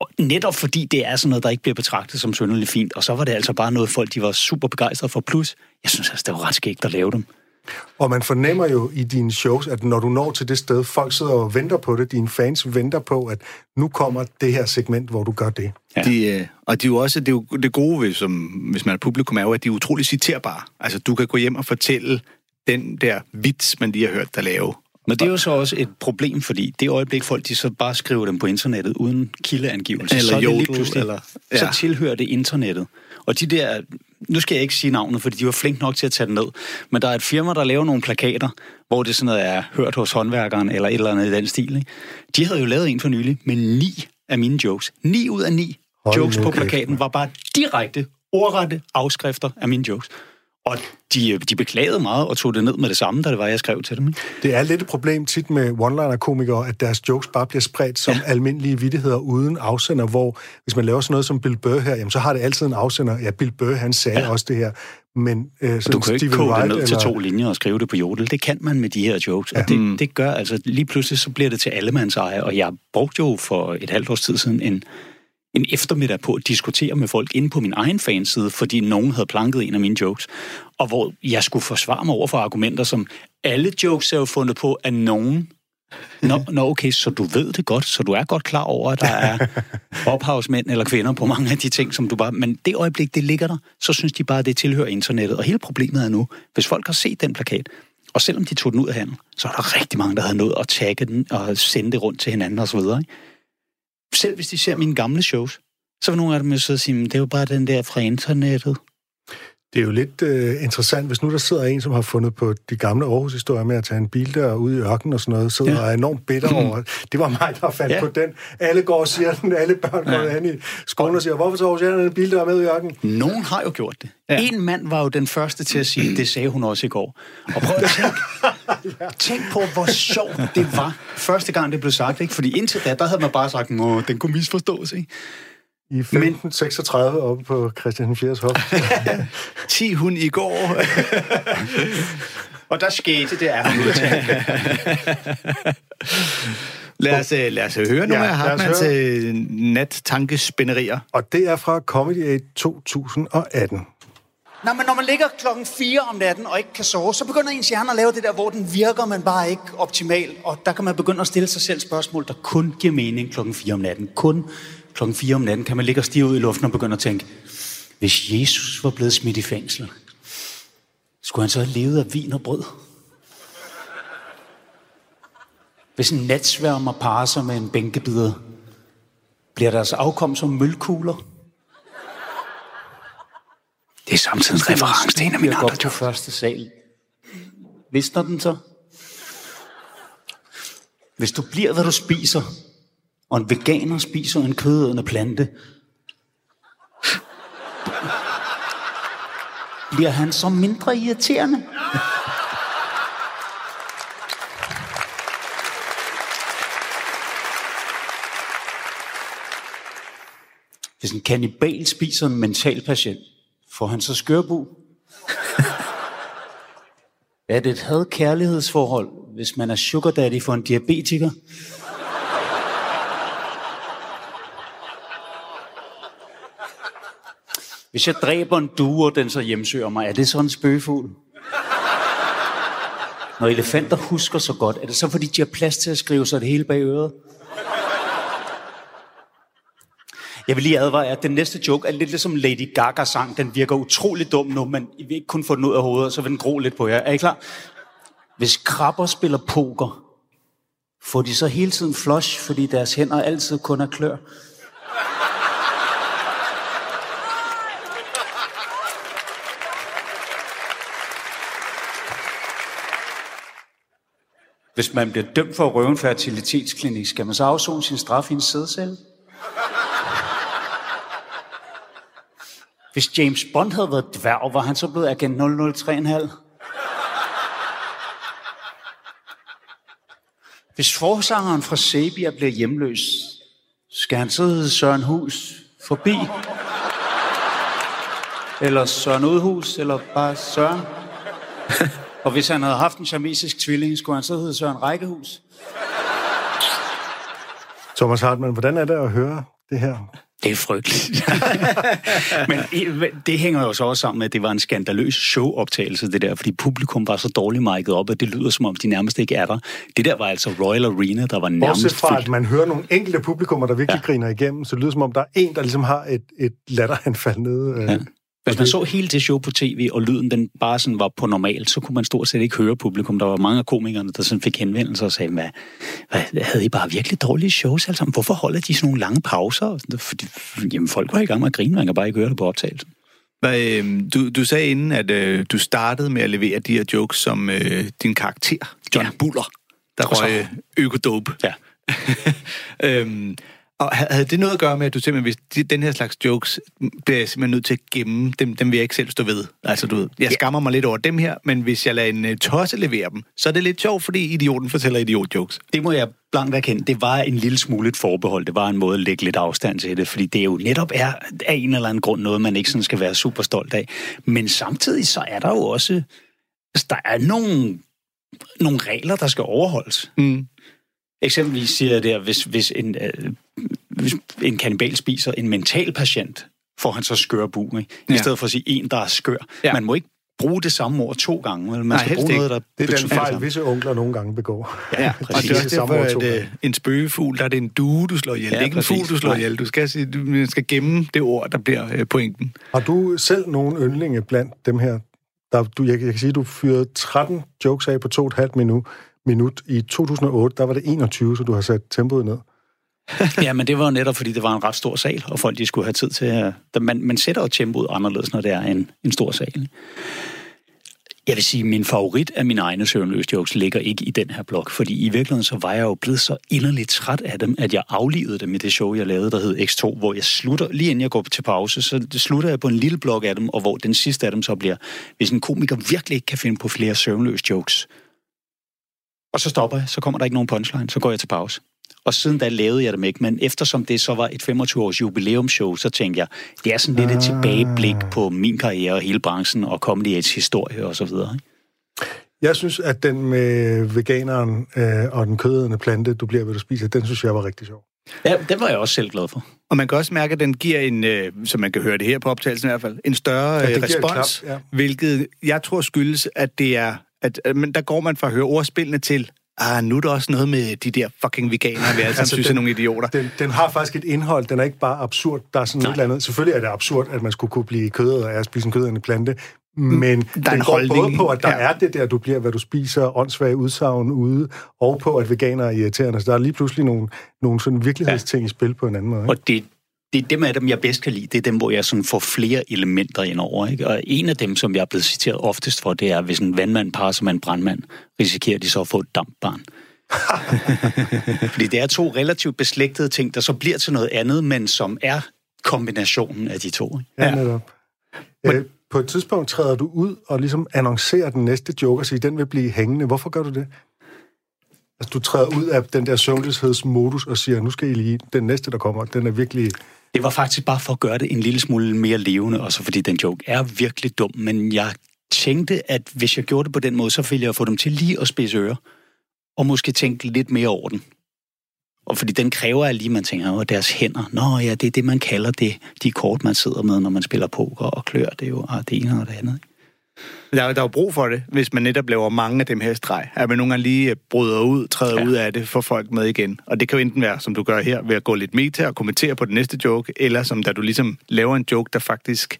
Og netop fordi det er sådan noget, der ikke bliver betragtet som synderligt fint. Og så var det altså bare noget, folk de var super begejstrede for. Plus, jeg synes altså, det var ret skægt at lave dem. Og man fornemmer jo i dine shows, at når du når til det sted, folk sidder og venter på det, dine fans venter på, at nu kommer det her segment, hvor du gør det. Ja. De, øh, og de er jo også, det, er jo, det gode, ved, som, hvis man er publikum, er jo, at de er utrolig citerbare. Altså, du kan gå hjem og fortælle den der vits, man lige har hørt dig lave. Men det er jo så også et problem, fordi det øjeblik, folk de så bare skriver dem på internettet uden kildeangivelse, eller så, det lige pludselig, eller- ja. så tilhører det internettet. Og de der, nu skal jeg ikke sige navnet, fordi de var flink nok til at tage den ned, men der er et firma, der laver nogle plakater, hvor det sådan noget er hørt hos håndværkeren, eller et eller andet i den stil. Ikke? De havde jo lavet en for nylig med ni af mine jokes. Ni ud af ni Hold jokes på kæft, plakaten var bare direkte, ordrette afskrifter af mine jokes. Og de, de beklagede meget og tog det ned med det samme, da det var, jeg skrev til dem. Ikke? Det er lidt et problem tit med one-liner-komikere, at deres jokes bare bliver spredt som ja. almindelige vittigheder uden afsender, hvor hvis man laver sådan noget som Bill Burr her, jamen så har det altid en afsender. Ja, Bill Burr, han sagde ja. også det her. Men øh, sådan Du kan jo ikke kode det ned til eller- to linjer og skrive det på jodel. Det kan man med de her jokes. Ja. Og det, det gør altså, lige pludselig så bliver det til allemands eje. Og jeg brugte jo for et halvt års tid siden en, en eftermiddag på at diskutere med folk inde på min egen fanside, fordi nogen havde planket en af mine jokes. Og hvor jeg skulle forsvare mig over for argumenter som, alle jokes er jo fundet på af nogen. Nå, nå, okay, så du ved det godt, så du er godt klar over, at der er ophavsmænd eller kvinder på mange af de ting, som du bare... Men det øjeblik, det ligger der, så synes de bare, at det tilhører internettet. Og hele problemet er nu, hvis folk har set den plakat, og selvom de tog den ud af handel, så er der rigtig mange, der havde nået at tagge den og sende det rundt til hinanden osv. Ikke? Selv hvis de ser mine gamle shows, så vil nogle af dem jo sidde og sige, det er jo bare den der fra internettet. Det er jo lidt øh, interessant, hvis nu der sidder en, som har fundet på de gamle Aarhus-historier med at tage en bil der ud i ørkenen og sådan noget, sidder ja. Ja. og er enormt bitter over. Det var mig, der fandt ja. Ja. på den. Alle går og siger den, alle børn går ja. i skolen og siger, hvorfor tager Oceanen en bil, der er med i ørkenen? Nogen har jo gjort det. Ja. En mand var jo den første til at sige, det sagde hun også i går. Og prøv at tænke, tænk på, hvor sjovt det var, første gang det blev sagt. Ikke? Fordi indtil da, der havde man bare sagt, at den kunne misforstås. Ikke? I 1536 oppe på Christian 4. Hof. 10 hun i går. Og der skete det, er lad, os, øh, lad os høre nogle Ja, af Hartmanns nat-tankespænderier. og det er fra Comedy Aid 2018. Nå, men når man ligger klokken 4 om natten og ikke kan sove, så begynder ens hjerne at lave det der, hvor den virker, men bare ikke optimalt. Og der kan man begynde at stille sig selv spørgsmål, der kun giver mening klokken 4 om natten. Kun klokken 4 om natten kan man ligge og stige ud i luften og begynde at tænke, hvis Jesus var blevet smidt i fængsel, skulle han så have levet af vin og brød? Hvis en natsværmer parer sig med en bænkebider, bliver deres afkom som mølkugler? Det er samtidig en reference til en af mine andre på første sal. Visner den så? Hvis du bliver, hvad du spiser, og en veganer spiser en kødædende plante, bliver han så mindre irriterende? Hvis en kanibal spiser en mental patient, får han så skørbu? er det et had-kærlighedsforhold, hvis man er sugar daddy for en diabetiker? Hvis jeg dræber en due, og den så hjemsøger mig, er det så en spøgefugl? Når elefanter husker så godt, er det så fordi, de har plads til at skrive sig det hele bag øret? Jeg vil lige advare jer, at den næste joke er lidt ligesom Lady Gaga sang. Den virker utrolig dum nu, men I vil ikke kun få den ud af hovedet, så vil den gro lidt på jer. Er I klar? Hvis krabber spiller poker, får de så hele tiden flush, fordi deres hænder altid kun er klør? Hvis man bliver dømt for at røve en fertilitetsklinik, skal man så afzone sin straf i en sædcelle? Hvis James Bond havde været dværg, var han så blevet agent 003,5? Hvis forsangeren fra Sabia bliver hjemløs, Skal han så hedde Søren Hus forbi? Eller Søren Udhus, eller bare Søren? Og hvis han havde haft en chamesisk tvilling, skulle han så hedde Søren Rækkehus? Thomas Hartmann, hvordan er det at høre det her? Det er frygteligt. Men det hænger jo så også sammen med, at det var en skandaløs showoptagelse, det der, fordi publikum var så dårligt mic'et op, at det lyder som om, de nærmest ikke er der. Det der var altså Royal Arena, der var nærmest Bortset fra, fyldt. at man hører nogle enkelte publikummer, der virkelig ja. Ja. griner igennem, så det lyder som om, der er en, der ligesom har et, et latteranfald nede. Ja. Hvis man så hele det show på tv, og lyden den bare sådan var på normal, så kunne man stort set ikke høre publikum. Der var mange af komikerne, der sådan fik henvendelser og sagde, hvad, hvad, havde I bare virkelig dårlige shows alle sammen? Hvorfor holder de sådan nogle lange pauser? Fordi, jamen, folk var i gang med at grine, man kan bare ikke høre det på optagelsen. Hvad, øh, du, du sagde inden, at øh, du startede med at levere de her jokes som øh, din karakter, John Ja. Buller, der røg øh, økodope. Ja. øhm, og ha- havde det noget at gøre med, at du simpelthen, hvis de, den her slags jokes, bliver jeg simpelthen nødt til at gemme, dem, dem vil jeg ikke selv stå ved. Altså, du ved, jeg skammer mig lidt over dem her, men hvis jeg lader en uh, tosse levere dem, så er det lidt sjovt, fordi idioten fortæller idiot-jokes. Det må jeg blankt erkende. Det var en lille smule et forbehold. Det var en måde at lægge lidt afstand til det, fordi det jo netop er af en eller anden grund noget, man ikke sådan skal være super stolt af. Men samtidig så er der jo også... altså, Der er nogle, nogle regler, der skal overholdes. Mm. Eksempelvis siger jeg der, hvis, hvis, en, øh, hvis en kannibal spiser en mental patient, får han så skør bu, ikke? I Ja. stedet for at sige en, der er skør. Ja. Ja. Man må ikke bruge det samme ord to gange. Vel? Man Nej, skal bruge ikke. noget, der Det er den fejl, visse onkler nogle gange begår. Ja, Og præcis. det er også Det er samme derfor, ord to at gange. øh, en spøgefugl, der er det en due, du slår ihjel. Ja, det er ikke en præcis. fugl, du slår Nej. ihjel. Du skal, sige, du skal gemme det ord, der bliver øh, pointen. Har du selv nogle yndlinge blandt dem her? Der, du, jeg, jeg kan sige, at du fyrede 13 jokes af på to og et halvt minut minut. I 2008, der var det 21, så du har sat tempoet ned. Ja, men det var jo netop, fordi det var en ret stor sal, og folk de skulle have tid til øh, at... Man, man sætter jo tempoet anderledes, når det er en, en stor sal. Jeg vil sige, min favorit af mine egne søvnløse jokes ligger ikke i den her blok, fordi i virkeligheden så var jeg jo blevet så inderligt træt af dem, at jeg aflivede dem i det show, jeg lavede, der hed X2, hvor jeg slutter, lige inden jeg går til pause, så slutter jeg på en lille blok af dem, og hvor den sidste af dem så bliver, hvis en komiker virkelig ikke kan finde på flere søvnløse jokes, og så stopper jeg, så kommer der ikke nogen punchline, så går jeg til pause. Og siden da lavede jeg dem ikke, men eftersom det så var et 25-års jubilæumsshow, så tænkte jeg, det er sådan lidt et tilbageblik på min karriere og hele branchen og Comedy Age historie og så videre. ikke? Jeg synes, at den med veganeren øh, og den kødædende plante, du bliver ved du spiser, den synes jeg var rigtig sjov. Ja, det var jeg også selv glad for. Og man kan også mærke, at den giver en, øh, som man kan høre det her på optagelsen i hvert fald, en større Ja, ja, respons, klap, ja. hvilket jeg tror skyldes, at det er, at, at men der går man fra at høre ordspillene til, ah, nu er der også noget med de der fucking veganere, vi alle altså, synes er nogle idioter. Den, den har faktisk et indhold, den er ikke bare absurd. Der er sådan Nej. et eller andet. Selvfølgelig er det absurd, at man skulle kunne blive kødet at spise en kødende plante, men er den en går holdning. både på, at der ja. er det der, du bliver, hvad du spiser, åndssvage udsagn ude, og på, at veganere er irriterende. Så der er lige pludselig nogle, nogle sådan virkelighedsting ja. i spil på en anden måde. Ikke? Og det, det er dem af dem, jeg bedst kan lide. Det er dem, hvor jeg sådan får flere elementer ind over. Ikke? Og en af dem, som jeg er blevet citeret oftest for, det er, hvis en vandmand parer sig med en brandmand, risikerer de så at få et dampbarn. Fordi det er to relativt beslægtede ting, der så bliver til noget andet, men som er kombinationen af de to. Ikke? Ja, netop. Øh, på et tidspunkt træder du ud og ligesom annoncerer den næste joke og siger, den vil blive hængende. Hvorfor gør du det? Altså, du træder ud af den der søvnløshedsmodus og siger, nu skal I lige, den næste, der kommer, den er virkelig... Det var faktisk bare for at gøre det en lille smule mere levende, også fordi den joke er virkelig dum, men jeg tænkte, at hvis jeg gjorde det på den måde, så ville jeg få dem til lige at spidse ører, og måske tænke lidt mere over den. Og fordi den kræver at lige, man tænker over deres hænder. Nå ja, det er det, man kalder det, de kort, man sidder med, når man spiller poker og klør. Det er jo ah, det ene og det andet. ikke? Der, er- der er jo brug for det, hvis man netop laver mange af dem her streg. At man nogle gange lige øh, bryder ud, træder ja. ud af det, får folk med igen. Og det kan jo enten være, som du gør her, ved at gå lidt meta og kommentere på den næste joke, eller som da du ligesom laver en joke, der faktisk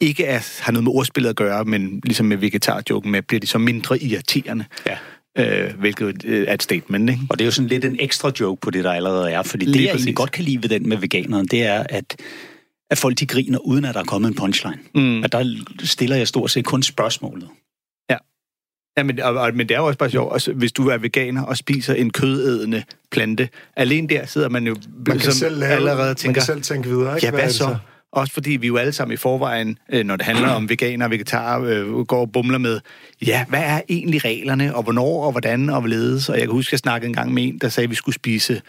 ikke er, har noget med ordspillet at gøre, men ligesom med vegetarjoken med, bliver de så mindre irriterende. Ja. Øh, hvilket øh, er et statement, ikke? Og det er jo sådan lidt en ekstra joke på det, der allerede er. Fordi Lige det, jeg præcis. egentlig godt kan lide ved den med veganeren, det er, at, at folk de griner, uden at der er kommet en punchline. Mm. At der stiller jeg stort set kun spørgsmålet. Ja, men, og, og, men det er jo også bare sjovt, også, hvis du er veganer og spiser en kødædende plante. Alene der sidder man jo Man kan som selv lave, allerede man tænker, kan selv tænke videre, ikke? ja, er hvad det så? Også fordi vi jo alle sammen i forvejen, øh, når det handler om veganer og vegetarer, øh, går og bumler med, ja, hvad er egentlig reglerne, og hvornår, og hvordan, og hvorledes. Og jeg kan huske, at jeg snakkede en gang med en, der sagde, at vi skulle spise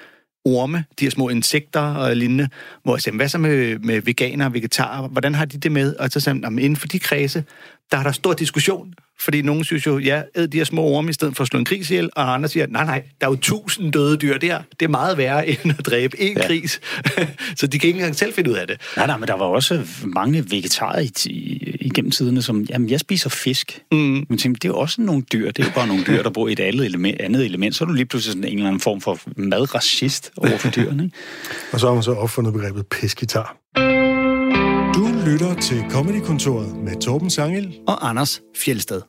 orme, de her små insekter og lignende, hvor jeg sagde, hvad så med, med veganer og vegetarer? Hvordan har de det med? Og så sagde han, inden for de kredse, der er der stor diskussion, fordi nogen synes jo, ja, æd de her små orme i stedet for at slå en gris ihjel, og andre siger, nej, nej, der er jo tusind døde dyr der. Det er meget værre end at dræbe én ja. gris. så de kan ikke engang selv finde ud af det. Nej, nej, men der var også mange vegetarer i, i, igennem tiderne, som, jamen, jeg spiser fisk. Mm. Men tænkte, det er jo også nogle dyr. Det er jo bare nogle dyr, der bor i et andet element. Andet element. Så er du lige pludselig sådan en eller anden form for madracist over for dyrene. Ikke? og så har man så opfundet begrebet peskitar. Lytter til Comedy-kontoret med Torben Sangel Og Anders Fjelsted.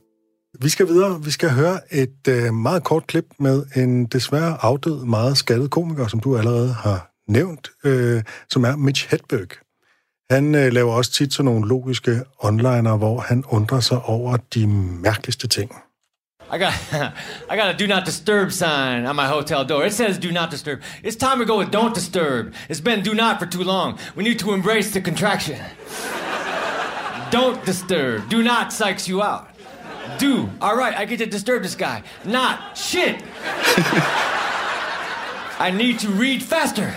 Vi skal videre. Vi skal høre et øh, meget kort klip med en desværre afdød, meget skattet komiker, som du allerede har nævnt, øh, som er Mitch Hedberg. Han øh, laver også tit sådan nogle logiske onliner, hvor han undrer sig over de mærkeligste ting. I got, I got a do not disturb sign on my hotel door. It says do not disturb. It's time to go with don't disturb. It's been do not for too long. We need to embrace the contraction. don't disturb. Do not psychs you out. Do. All right, I get to disturb this guy. Not. Shit. I need to read faster.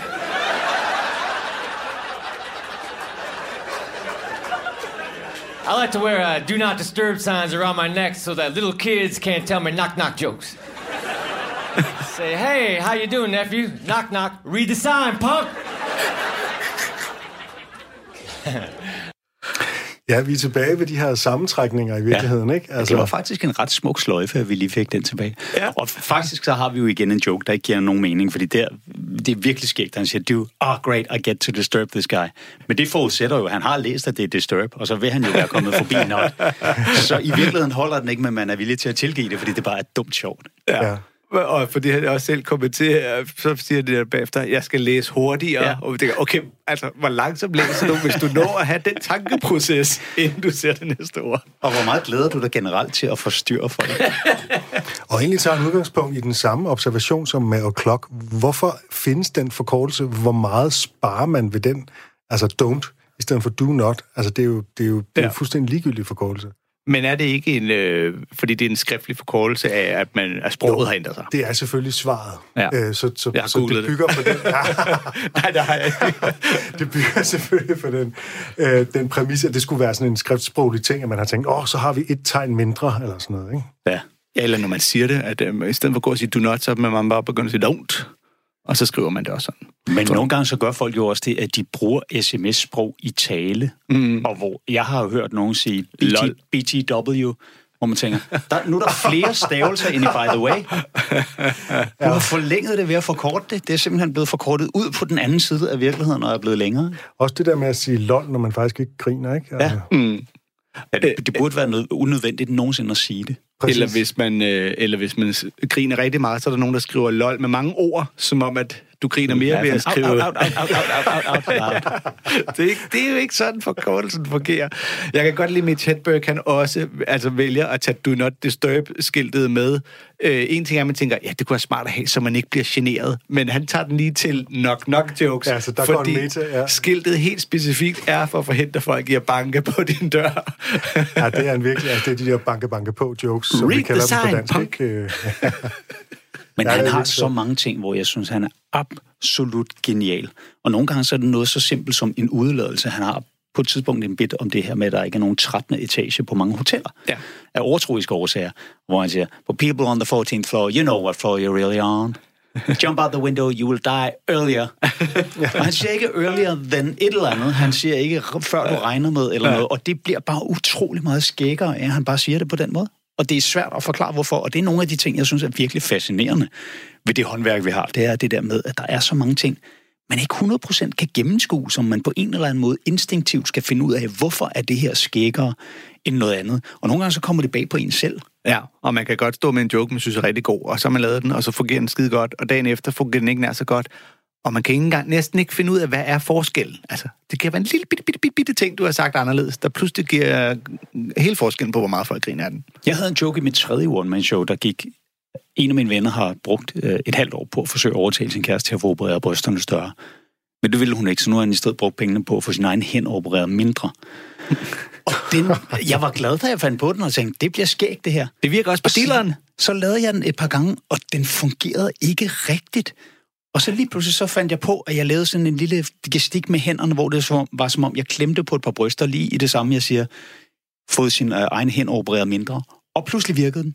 I like to wear uh, do not disturb signs around my neck so that little kids can't tell me knock knock jokes. Say, hey, how you doing, nephew? Knock knock. Read the sign, punk. Ja, vi er tilbage ved de her sammentrækninger i virkeligheden, ja. ikke? Altså... Det var faktisk en ret smuk sløjfe, at vi lige fik den tilbage. Ja. Og faktisk så har vi jo igen en joke, der ikke giver nogen mening, fordi der, det er virkelig skægt, han siger, du, oh great, I get to disturb this guy. Men det forudsætter jo, at han har læst, at det er disturb, og så vil han jo være kommet forbi not. Så i virkeligheden holder den ikke, men man er villig til at tilgive det, fordi det bare er dumt sjovt. Ja. ja. Og fordi han også selv kommenterer, så siger det der bagefter, jeg skal læse hurtigere. Ja. Og vi tænker, okay, altså, hvor langsomt læser du, hvis du når at have den tankeproces, inden du ser det næste ord? Og hvor meget glæder du dig generelt til at forstyrre folk? Og egentlig tager han udgangspunkt i den samme observation som med o'clock. Hvorfor findes den forkortelse? Hvor meget sparer man ved den? Altså don't, i stedet for do not. Altså, det er jo, det er jo, det er jo Ja. fuldstændig ligegyldig forkortelse. Men er det ikke en, øh, fordi det er en skriftlig forkortelse af, at, man, at sproget har ændret sig? Det er selvfølgelig svaret. Ja. Øh, så, så, Jeg så det det. bygger på den. Nej, det har jeg ikke. det bygger selvfølgelig på den, øh, den præmis, at det skulle være sådan en skriftsproglig ting, at man har tænkt, åh, oh, så har vi et tegn mindre, eller sådan noget, ikke? Ja. Ja, eller når man siger det, at øh, i stedet for at gå og sige do not, så man bare begyndt at sige don't. Og så skriver man det også sådan. Men nogle gange så gør folk jo også det, at de bruger sms-sprog i tale. Mm. Og hvor jeg har jo hørt nogen sige BT, Lol. BTW, hvor man tænker, der, nu er der flere stavelser end i by the way. Du har forlænget det ved at forkorte det. Det er simpelthen blevet forkortet ud på den anden side af virkeligheden, og er blevet længere. Også det der med at sige lol, når man faktisk ikke griner, ikke? Altså, Ja. Ja, det, det burde være noget unødvendigt nogensinde at sige det. præcis. Eller hvis, man, øh, eller hvis man griner rigtig meget, så er der nogen, der skriver lol med mange ord, som om, at du griner mere ved at skrive... Out, out, out, out, out, out, out, out. det, er ikke, det er jo ikke sådan, forkortelsen fungerer. Jeg kan godt lide, at Mitch Hedberg kan også altså, vælger at tage Do Not Disturb-skiltet med. Øh, en ting er, at man tænker, ja, det kunne være smart at have, så man ikke bliver generet. Men han tager den lige til knock-knock-jokes. Ja, så der går fordi en meta, ja. skiltet helt specifikt er for at forhindre folk i at banke på din dør. Ja, det er en virkelig, altså det er de der banke-banke på jokes, som vi Read kalder the dem på dansk, punk. ikke? Men Ja, han har så mange ting, hvor jeg synes, han er absolut genial. Og nogle gange så er det noget så simpelt som en udladelse. Han har på et tidspunkt en bit om det her med, at der ikke er nogen 13. etage på mange hoteller. Ja. Af overtroiske årsager, hvor han siger, For people on the 14th floor, you know what floor you're really on. Jump out the window, you will die earlier. Og han siger ikke earlier than et eller andet. Han siger ikke før du regner med eller noget. Og det bliver bare utrolig meget skækkere, at han bare siger det på den måde. Og det er svært at forklare, hvorfor. Og det er nogle af de ting, jeg synes er virkelig fascinerende ved det håndværk, vi har. Det er det der med, at der er så mange ting, man ikke 100% kan gennemskue, som man på en eller anden måde instinktivt skal finde ud af, hvorfor er det her skækkere end noget andet. Og nogle gange så kommer det bag på en selv. Ja, og man kan godt stå med en joke, man synes er rigtig god, og så har man lavet den, og så fungerer den skide godt, og dagen efter fungerer den ikke nær så godt. Og man kan ikke engang næsten ikke finde ud af, hvad er forskellen. Altså, det kan være en lille bitte, bitte, bitte, bitte ting, du har sagt anderledes, der pludselig giver hele forskellen på, hvor meget folk griner af den. Jeg havde en joke i mit tredje one-man-show, der gik... En af mine venner har brugt øh, et halvt år på at forsøge at overtale sin kæreste til at få opereret brysterne større. Men det ville hun ikke, så nu har han i stedet brugt pengene på at få sin egen hen opereret mindre. Og den, jeg var glad, da jeg fandt på den, og tænkte, det bliver skægt, det her. Det virker også på Og så- dealeren. Så lavede jeg den et par gange, og den fungerede ikke rigtigt. Og så lige pludselig så fandt jeg på, at jeg lavede sådan en lille gestik med hænderne, hvor det så, var som om, jeg klemte på et par bryster lige i det samme, jeg siger, fået sin øh, egen hen opereret mindre. Og pludselig virkede den.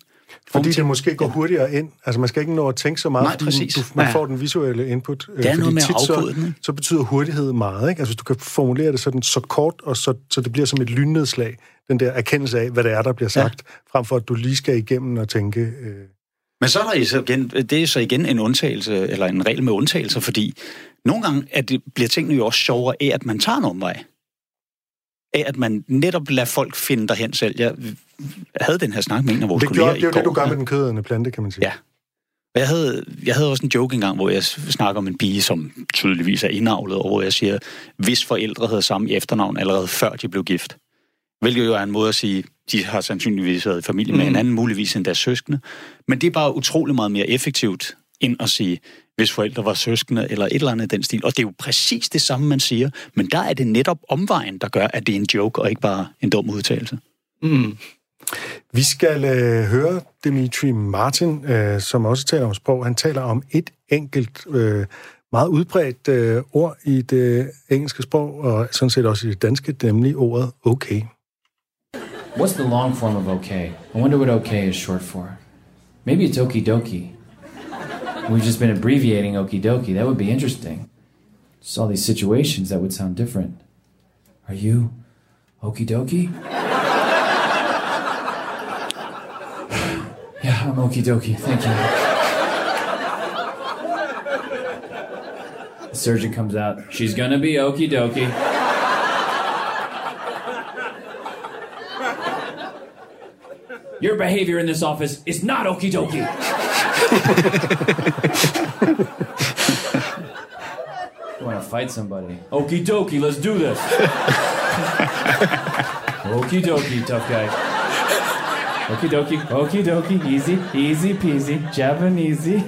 Fordi det måske går hurtigere ind. Altså, man skal ikke nå at tænke så meget, Nej, præcis. Du, man Ja. får den visuelle input. øh, Det er noget med tit den, så, ikke? så betyder hurtighed meget, ikke? Altså, hvis du kan formulere det sådan så kort, og så, så det bliver som et lynnedslag, den der erkendelse af, hvad det er, der bliver sagt, ja. frem for at du lige skal igennem og tænke... Øh, Men så er der så igen, det er så igen en undtagelse, eller en regel med undtagelser, fordi nogle gange at det, bliver tingene jo også sjovere af, at man tager en omvej. Af at man netop lader folk finde derhen selv. Jeg havde den her snak med en af vores det, kolleger gjorde, det er jo det, du gør med den kødende plante, kan man sige. Ja. Og jeg havde, jeg havde også en joke engang, hvor jeg snakker om en pige, som tydeligvis er indavlet, og hvor jeg siger, hvis forældre havde samme efternavn allerede før de blev gift. Hvilket jo er en måde at sige, de har sandsynligvis været i familie med Mm. en anden, muligvis end deres søskende. Men det er bare utrolig meget mere effektivt, end at sige, hvis forældre var søskende, eller et eller andet i den stil. Og det er jo præcis det samme, man siger. Men der er det netop omvejen, der gør, at det er en joke, og ikke bare en dum udtalelse. Mm. Vi skal øh, høre Dimitri Martin, øh, som også taler om sprog. Han taler om et enkelt, øh, meget udbredt øh, ord i det engelske sprog, og sådan set også i det danske, nemlig ordet okay. What's the long form of okay? I wonder what okay is short for. Maybe it's okie dokie. We've just been abbreviating okie dokie. That would be interesting. Just all these situations that would sound different. Are you okie dokie? yeah, I'm okie dokie. Thank you. The surgeon comes out. She's gonna be okie dokie. Your behavior in this office is not okie dokie. you want to fight somebody? Okie dokie, let's do this. okie dokie, tough guy. Okie dokie, okie dokie, easy, easy peasy, Japanesey.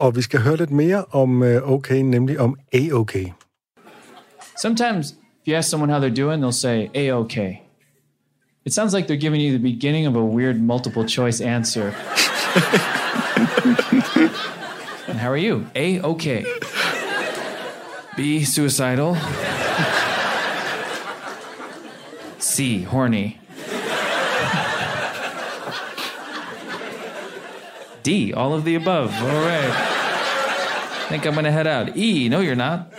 Og vi skal høre lidt mere om øh, okay, nemlig om A-okay. Sometimes, if you ask someone how they're doing, they'll say a okay. It sounds like they're giving you the beginning of a weird multiple choice answer. and how are you? A okay. B suicidal. C horny. D all of the above. All right. Think I'm gonna head out. E no you're not.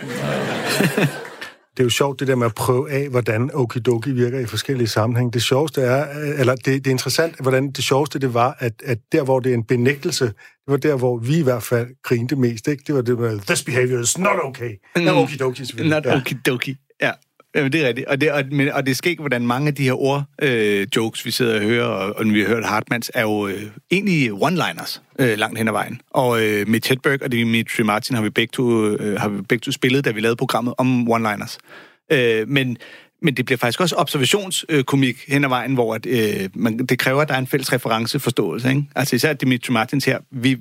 Det er jo sjovt, det der med at prøve af, hvordan okidoki virker i forskellige sammenhænge. Det sjoveste er, øh, eller det, det er interessant, hvordan det sjoveste det var, at, at der, hvor det er en benægtelse, det var der, hvor vi i hvert fald grinte mest, ikke? Det var det med, this behavior is not okay. Mm. Ja, okidoki. Not okidoki. Ja. Jamen, det er rigtigt. Og det, og, men, og det sker ikke, hvordan mange af de her ord, øh, jokes, vi sidder og hører, og, og vi har hørt Hartmans, er jo øh, egentlig one-liners øh, langt hen ad vejen. Og øh, Mitch Hedberg og Dimitri Martin har vi begge to, øh, har vi begge to spillet, da vi lavede programmet om one-liners. Øh, men, men det bliver faktisk også observationskomik øh, hen ad vejen, hvor at, øh, man, det kræver, at der er en fælles referenceforståelse. Ikke? Altså især Dimitri Martins her, vi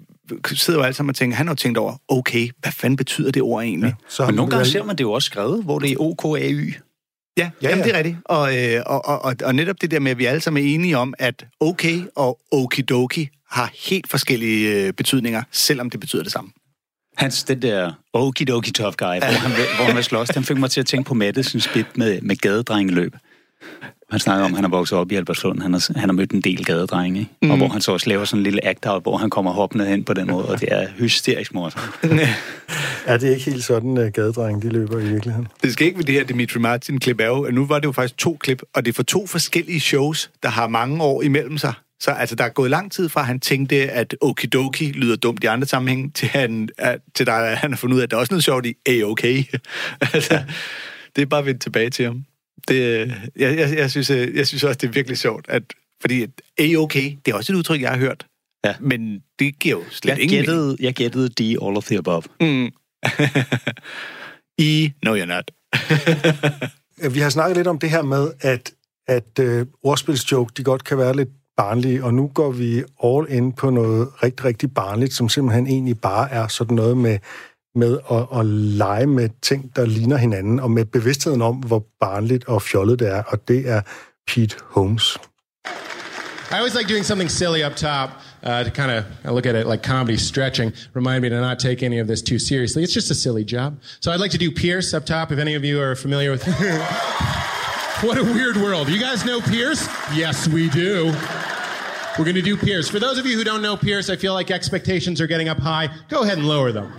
sidder jo alle sammen og tænker, han har jo tænkt over, okay, hvad fanden betyder det ord egentlig? Ja. Så Men nogle gange ser man det jo også skrevet, hvor det er OKAY. Ja, Ja, ja, jamen, ja. det er rigtigt. Og, øh, og, og, og, og netop det der med, at vi alle sammen er enige om, at okay og okidoki har helt forskellige øh, betydninger, selvom det betyder det samme. Hans, den der okidoki tough guy, hvor han, hvor han vil slås, den fik mig til at tænke på Mattesens bit med, med gadedrengeløb. Han snakker om, at han har vokset op i Albertslund. Han har, han har mødt en del gadedrenge, ikke? Mm. og hvor han så også laver sådan en lille act-out, hvor han kommer hoppende hen på den måde, og det er hysterisk morsomt. Er det ikke helt sådan, uh, gadedrenge, de løber i virkeligheden? Det skal ikke ved det her Dimitri Martin-klip er at nu var det jo faktisk to klip, og det er for to forskellige shows, der har mange år imellem sig. Så altså, der er gået lang tid fra, at han tænkte, at okidoki lyder dumt i andre sammenhæng, til, han, at, til der, at han har fundet ud af, at der er også noget sjovt i A-okay. altså, det er bare vendt tilbage til ham. Det, jeg, jeg, jeg, synes, øh, jeg synes også, det er virkelig sjovt, at, fordi at A-okay, det er også et udtryk, jeg har hørt. Ja. Men det giver jo slet Jeg ingen mening. gættede, jeg gættede de all of the above. Mm. I, no you're not. Øh, Vi har snakket lidt om det her med, at, at uh, ordspilsjoke, de godt kan være lidt barnlige, og nu går vi all in på noget rigtig, rigtig barnligt, som simpelthen egentlig bare er sådan noget med, med at, at lege med ting, der ligner hinanden, og med bevidstheden om, hvor barnligt og fjollet det er, og det er Pete Holmes. I always like doing something silly up top. uh, to kind of look at it like comedy stretching. Remind me to not take any of this too seriously. It's just a silly job. So I'd like to do Pierce up top. If any of you are familiar with. what a weird world. You guys know Pierce? Yes, we do. We're going to do Pierce. For those of you who don't know Pierce, I feel like expectations are getting up high. Go ahead and lower them.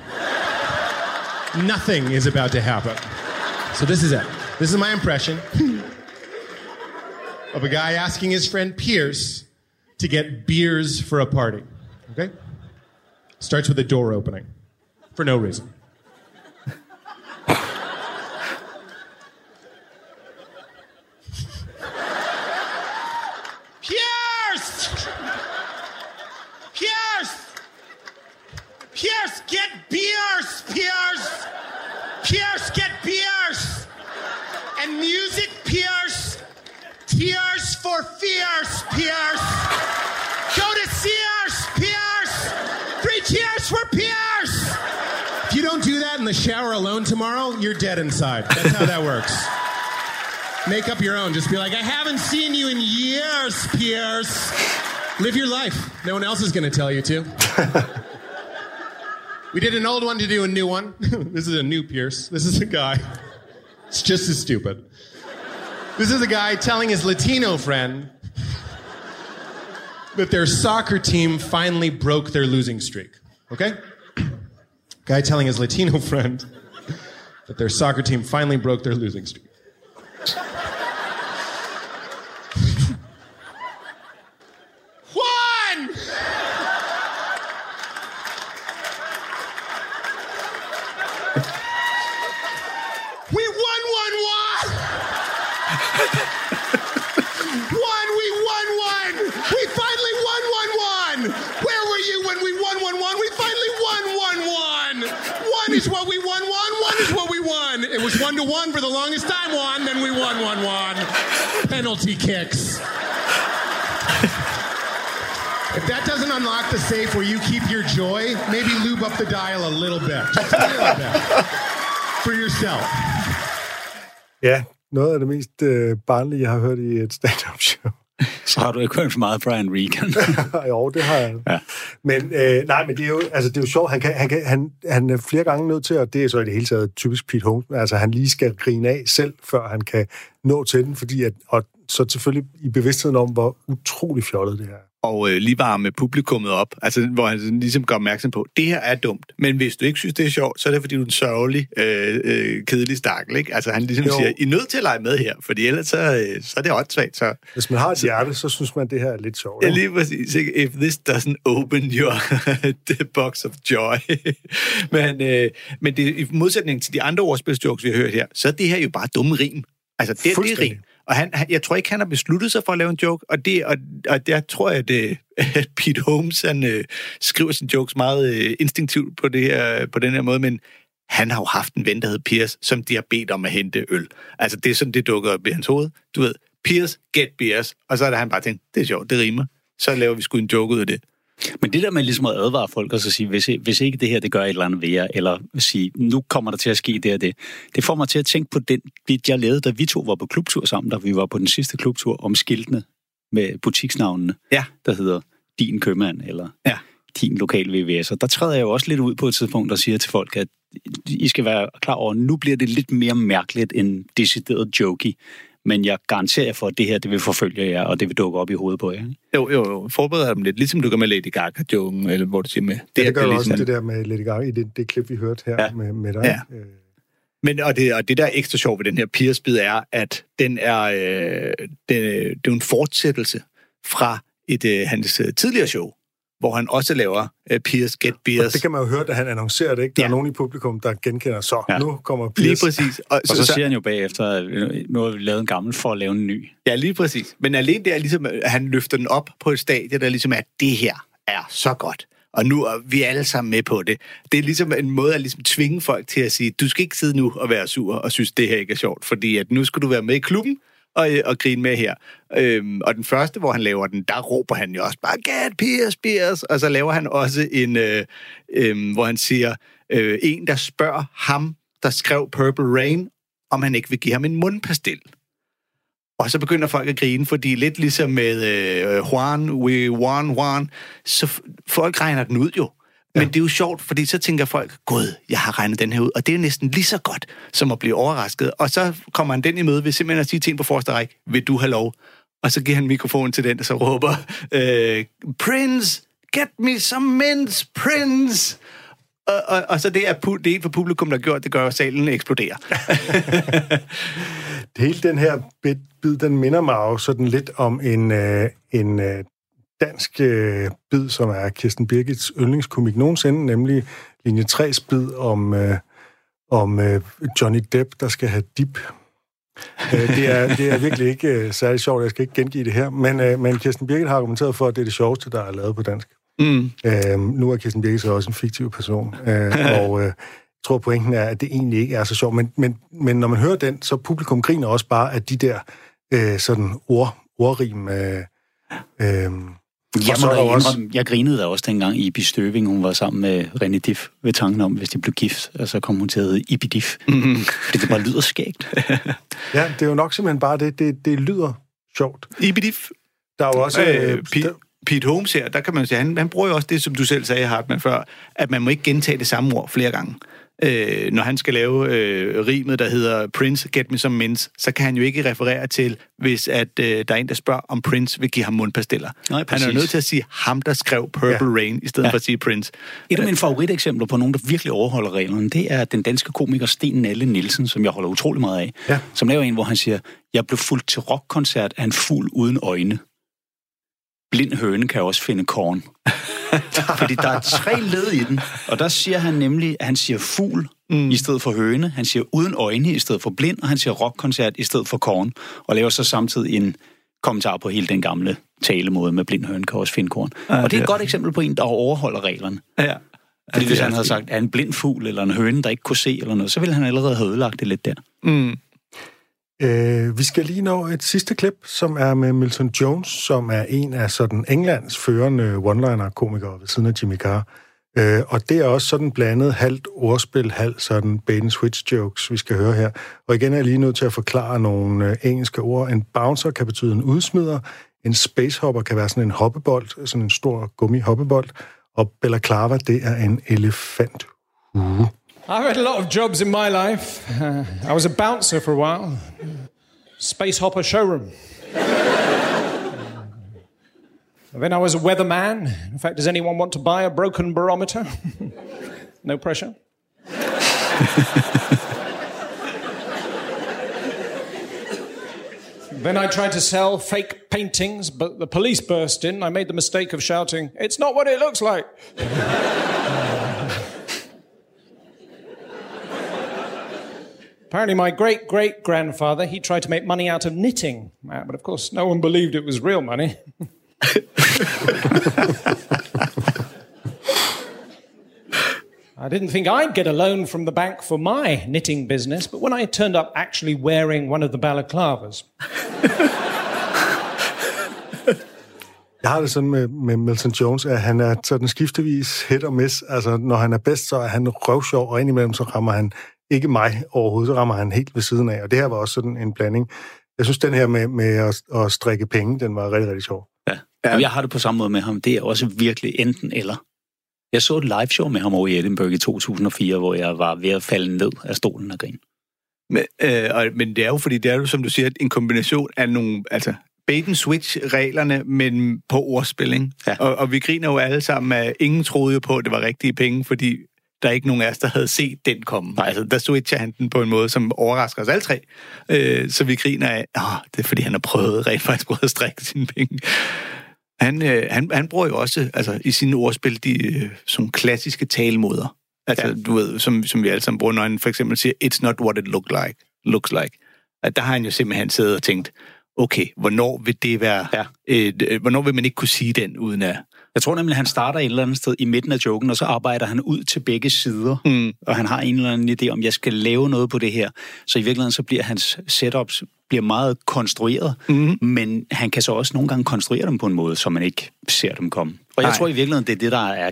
Nothing is about to happen. So this is it. This is my impression of a guy asking his friend Pierce to get beers for a party. Okay? Starts with a door opening for no reason. Pierce! Pierce! Pierce, get beers! Pierce! Pierce, get beers! And music, Pierce! Tears for fears, Pierce! Go to Sears, Pierce! Three cheers for Pierce! If you don't do that in the shower alone tomorrow, you're dead inside. That's how that works. Make up your own. Just be like, I haven't seen you in years, Pierce. Live your life. No one else is going to tell you to. we did an old one to do a new one. this is a new Pierce. This is a guy. It's just as stupid. This is a guy telling his Latino friend that their soccer team finally broke their losing streak. Okay? Guy telling his Latino friend that their soccer team finally broke their losing streak. One! We won, one, one! One, we won, one! We finally won, one, one! Where were you when we won, one, one? We finally won, one, one! One is what we won, one, one is what we won! It was one to one for the longest time, one, then we won, one, one. Penalty kicks. If that doesn't unlock the safe where you keep your joy, maybe lube up the dial a little bit. Just a little bit. For yourself. Ja, noget af det mest øh, barnlige, jeg har hørt i et stand-up show. Så har du ikke hørt for meget Brian Regan. jo, det har jeg. Ja. Men øh, nej, men det er jo, altså, det er jo sjovt. Han, kan, han, kan, han, han er flere gange nødt til, og det er så i det hele taget typisk Pete Holmes, altså han lige skal grine af selv, før han kan nå til den, fordi at, og så selvfølgelig i bevidstheden om, hvor utrolig fjollet det er. Og øh, lige varme publikummet op, altså hvor han sådan ligesom gør opmærksom på, det her er dumt, men hvis du ikke synes, det er sjovt, så er det fordi, du er en sørgelig, øh, øh, kedelig stakkel, ikke? Altså han ligesom Jo. siger, I er nødt til at lege med her, fordi ellers så, øh, så er det åndssvagt, så... Hvis man har et hjerte, så synes man, det her er lidt sjovt. Ja, lige præcis. Ikke? If this doesn't open your the box of joy. men, øh, men det, i modsætning til de andre ordspilsjokes, vi har hørt her, så er det her jo bare dumme rim. Altså, det, det er Fuldstændig. rim. Og han, han, jeg tror ikke, han har besluttet sig for at lave en joke, og, det, og, og der tror jeg, at, øh, at Pete Holmes han, øh, skriver sine jokes meget øh, instinktivt på, det her, på den her måde, men han har jo haft en ven, der hed Piers, som de har bedt om at hente øl. Altså, det er sådan, det dukker op i hans hoved. Du ved, Piers, get beers. Og så er der han bare tænkt, det er sjovt, det rimer. Så laver vi sgu en joke ud af det. Men det der med ligesom at advare folk og så sige, hvis, hvis ikke det her, det gør et eller andet ved jer, eller sige, nu kommer der til at ske det og det, det får mig til at tænke på den bit, jeg lavede, da vi to var på klubtur sammen, da vi var på den sidste klubtur om skiltene med butiksnavnene, Ja. der hedder Din Købmand, eller Ja. Din Lokal VVS. Og der træder jeg jo også lidt ud på et tidspunkt og siger til folk, at I skal være klar over, at nu bliver det lidt mere mærkeligt end decideret jokey. Men jeg garanterer jer for, at det her, det vil forfølge jer, og det vil dukke op i hovedet på jer. ikke? Jo, jo, jo. Forbered dem lidt, ligesom du gør med Lady Gaga-joken, eller hvor du siger med. Det, Det, her, det gør jo ligesom, også det der med Lady Gaga i det, det klip, vi hørte her Ja. med, med dig. Ja. Øh, Men, og, det, og det, der er ekstra sjovt ved den her Piers-bid, er, at den er, øh, øh, det er en fortsættelse fra et øh, hans øh, tidligere show, hvor han også laver øh, Piers Get Og Beers. det kan man jo høre, da han annoncerer det, ikke? Der ja. Er nogen i publikum, der genkender, så Ja. nu kommer Lige Piers. præcis. Og, Og så, så siger han jo bagefter, at øh, nu har vi lavet en gammel for at lave en ny. Ja, lige præcis. Men alene det er ligesom, at han løfter den op på et stadie, der ligesom er, at det her er så godt. Og nu er vi alle sammen med på det. Det er ligesom en måde at ligesom tvinge folk til at sige, du skal ikke sidde nu og være sur og synes, det her ikke er sjovt, fordi at nu skal du være med i klubben og, øh, og grine med her. Øhm, og den første, hvor han laver den, der råber han jo også bare, get Piers, Piers. Og så laver han også en, øh, øh, hvor han siger, øh, en, der spørger ham, der skrev Purple Rain, om han ikke vil give ham en mundpastil. Og så begynder folk at grine, fordi lidt ligesom med øh, Juan, we won, Juan, så f- folk regner den ud jo. Men det er jo sjovt, fordi så tænker folk, gud, jeg har regnet den her ud. Og det er næsten lige så godt, som at blive overrasket. Og så kommer han den i møde ved simpelthen at sige til en på forreste række, vil du have lov? Og så giver han mikrofonen til den, der så råber, øh, Prince, get me some mints, Prince! Og, og, og så det er pu- det er for publikum, der gjort, det gør, at salen eksploderer. Hele den her bid, bid den minder mig jo sådan lidt om en, øh, en øh, dansk øh, bid, som er Kirsten Birgits yndlingskomik nogensinde, nemlig linje 3's bid om, øh, om øh, Johnny Depp, der skal have dip. Øh, det, er, det er virkelig ikke øh, særlig sjovt, jeg skal ikke gengive det her, men, øh, men Kirsten Birgit har argumenteret for, at det er det sjoveste, der er lavet på dansk. Mm. Øh, nu er Kirsten Birgit så også en fiktiv person, øh, og øh, jeg tror, pointen er, at det egentlig ikke er så sjovt. Men, men, men når man hører den, så publikum griner også bare af de der øh, sådan ord, ordrim. Øh, øh, Jeg, må da også, indrømme, jeg grinede da også dengang i Ibi Støving, hun var sammen med René Diff ved tanken om, hvis de blev gift, og så kom hun til at hedde Ibi Diff. Mm-hmm. Fordi det bare lyder skægt. ja, det er jo nok simpelthen bare det, det, det lyder sjovt. Ibidif. Der er jo også... Øh, Øh, Pete, Pete Holmes her, der kan man sige, han, han bruger jo også det, som du selv sagde, Hartmann, før, at man må ikke gentage det samme ord flere gange. Øh, når han skal lave øh, rimet, der hedder Prince, get me some mints, så kan han jo ikke referere til, hvis at øh, der er en, der spørger, om Prince vil give ham mundpastiller. Nej, han er jo nødt til at sige ham, der skrev Purple ja. Rain, i stedet. Ja. for at sige Prince. Et af mine favoriteksempler på nogen, der virkelig overholder reglerne, det er den danske komiker Sten Nalle Nielsen, som jeg holder utrolig meget af. Ja. Som laver en, hvor han siger, jeg blev fuldt til rockkoncert af en fugl uden øjne. Blind høne kan også finde korn. Fordi der er tre led i den. Og der siger han nemlig, at han siger fugl mm. i stedet for høne. Han siger uden øjne i stedet for blind, og han siger rockkoncert i stedet for korn. Og laver så samtidig en kommentar på hele den gamle talemåde med blind høne kan også finde korn. Ja, og det er et godt eksempel på en, der overholder reglerne. Ja. Fordi hvis han havde sagt, er en blind fugl eller en høne, der ikke kunne se eller noget, så ville han allerede have ødelagt det lidt der. Mm. Øh, vi skal lige nå et sidste klip, som er med Milton Jones, som er en af sådan Englands førende one-liner-komikere ved siden af Jimmy Carr. Øh, og det er også sådan blandet halvt ordspil, halvt sådan bait and switch jokes, vi skal høre her. Og igen er jeg lige nødt til at forklare nogle øh, engelske ord. En bouncer kan betyde en udsmider, en spacehopper kan være sådan en hoppebold, sådan en stor gummi-hoppebold, og balaclava, det er en elefant. I've had a lot of jobs in my life. Uh, I was a bouncer for a while. Space Hopper Showroom. then I was a weatherman. In fact, does anyone want to buy a broken barometer? no pressure. then I tried to sell fake paintings, but the police burst in. I made the mistake of shouting, It's not what it looks like. Apparently, my great great grandfather he tried to make money out of knitting, Uh, but of course, no one believed it was real money. I didn't think I'd get a loan from the bank for my knitting business, but when I turned up actually wearing one of the balaclavas, Jeg har det sådan med, med Milton Jones, at han er sådan skiftevis hit og miss. Altså, når han er bedst, så er han røvsjov, og indimellem så rammer han ikke mig overhovedet, så rammer han helt ved siden af. Og det her var også sådan en blanding. Jeg synes, den her med, med at, at strikke penge, den var rigtig, rigtig sjov. Ja. ja. Jeg har det på samme måde med ham. Det er også virkelig enten eller. Jeg så et live show med ham over i Edinburgh i 2004, hvor jeg var ved at falde ned af stolen og grine. Men, øh, og, men det er jo, fordi det er jo, som du siger, en kombination af nogle, altså, bait and switch-reglerne, men på ordspil, ikke? Ja. Og, og vi griner jo alle sammen, at ingen troede jo på, at det var rigtige penge, fordi der er ikke nogen af os, der havde set den komme. Nej. Altså, der switcher han den på en måde, som overrasker os alle tre. Øh, så vi griner af, åh, det er fordi, han har prøvet, rent faktisk prøvet at strække sine penge. Han, øh, han, han bruger jo også altså, i sine ordspil de øh, sådan klassiske talemåder. Altså, ja. du ved, som, som vi alle sammen bruger, når han for eksempel siger, it's not what it look like, looks like. At der har han jo simpelthen siddet og tænkt, okay, hvornår vil det være, ja. et, øh, hvornår vil man ikke kunne sige den, uden at... Jeg tror nemlig, at han starter et eller andet sted i midten af joken, og så arbejder han ud til begge sider. Mm. Og han har en eller anden idé om, jeg skal lave noget på det her. Så i virkeligheden så bliver hans setups bliver meget konstrueret, mm. men han kan så også nogle gange konstruere dem på en måde, så man ikke ser dem komme. Og jeg Nej. tror i virkeligheden, det er det, der er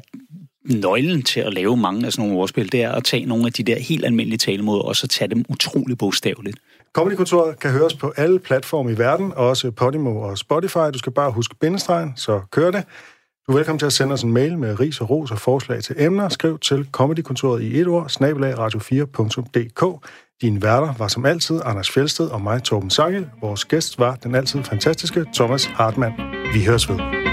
nøglen til at lave mange af sådan nogle ordspil, det er at tage nogle af de der helt almindelige talemåder, og så tage dem utrolig bogstaveligt. Comedykontoret kan høres på alle platforme i verden, også Podimo og Spotify. Du skal bare huske bindestregen, så kør det. Du er velkommen til at sende os en mail med ris og ros og forslag til emner. Skriv til comedykontoret i et ord, snabelagradio4.dk. Din værter var som altid Anders Fjelsted og mig, Torben Sangel. Vores gæst var den altid fantastiske Thomas Hartmann. Vi høres ved.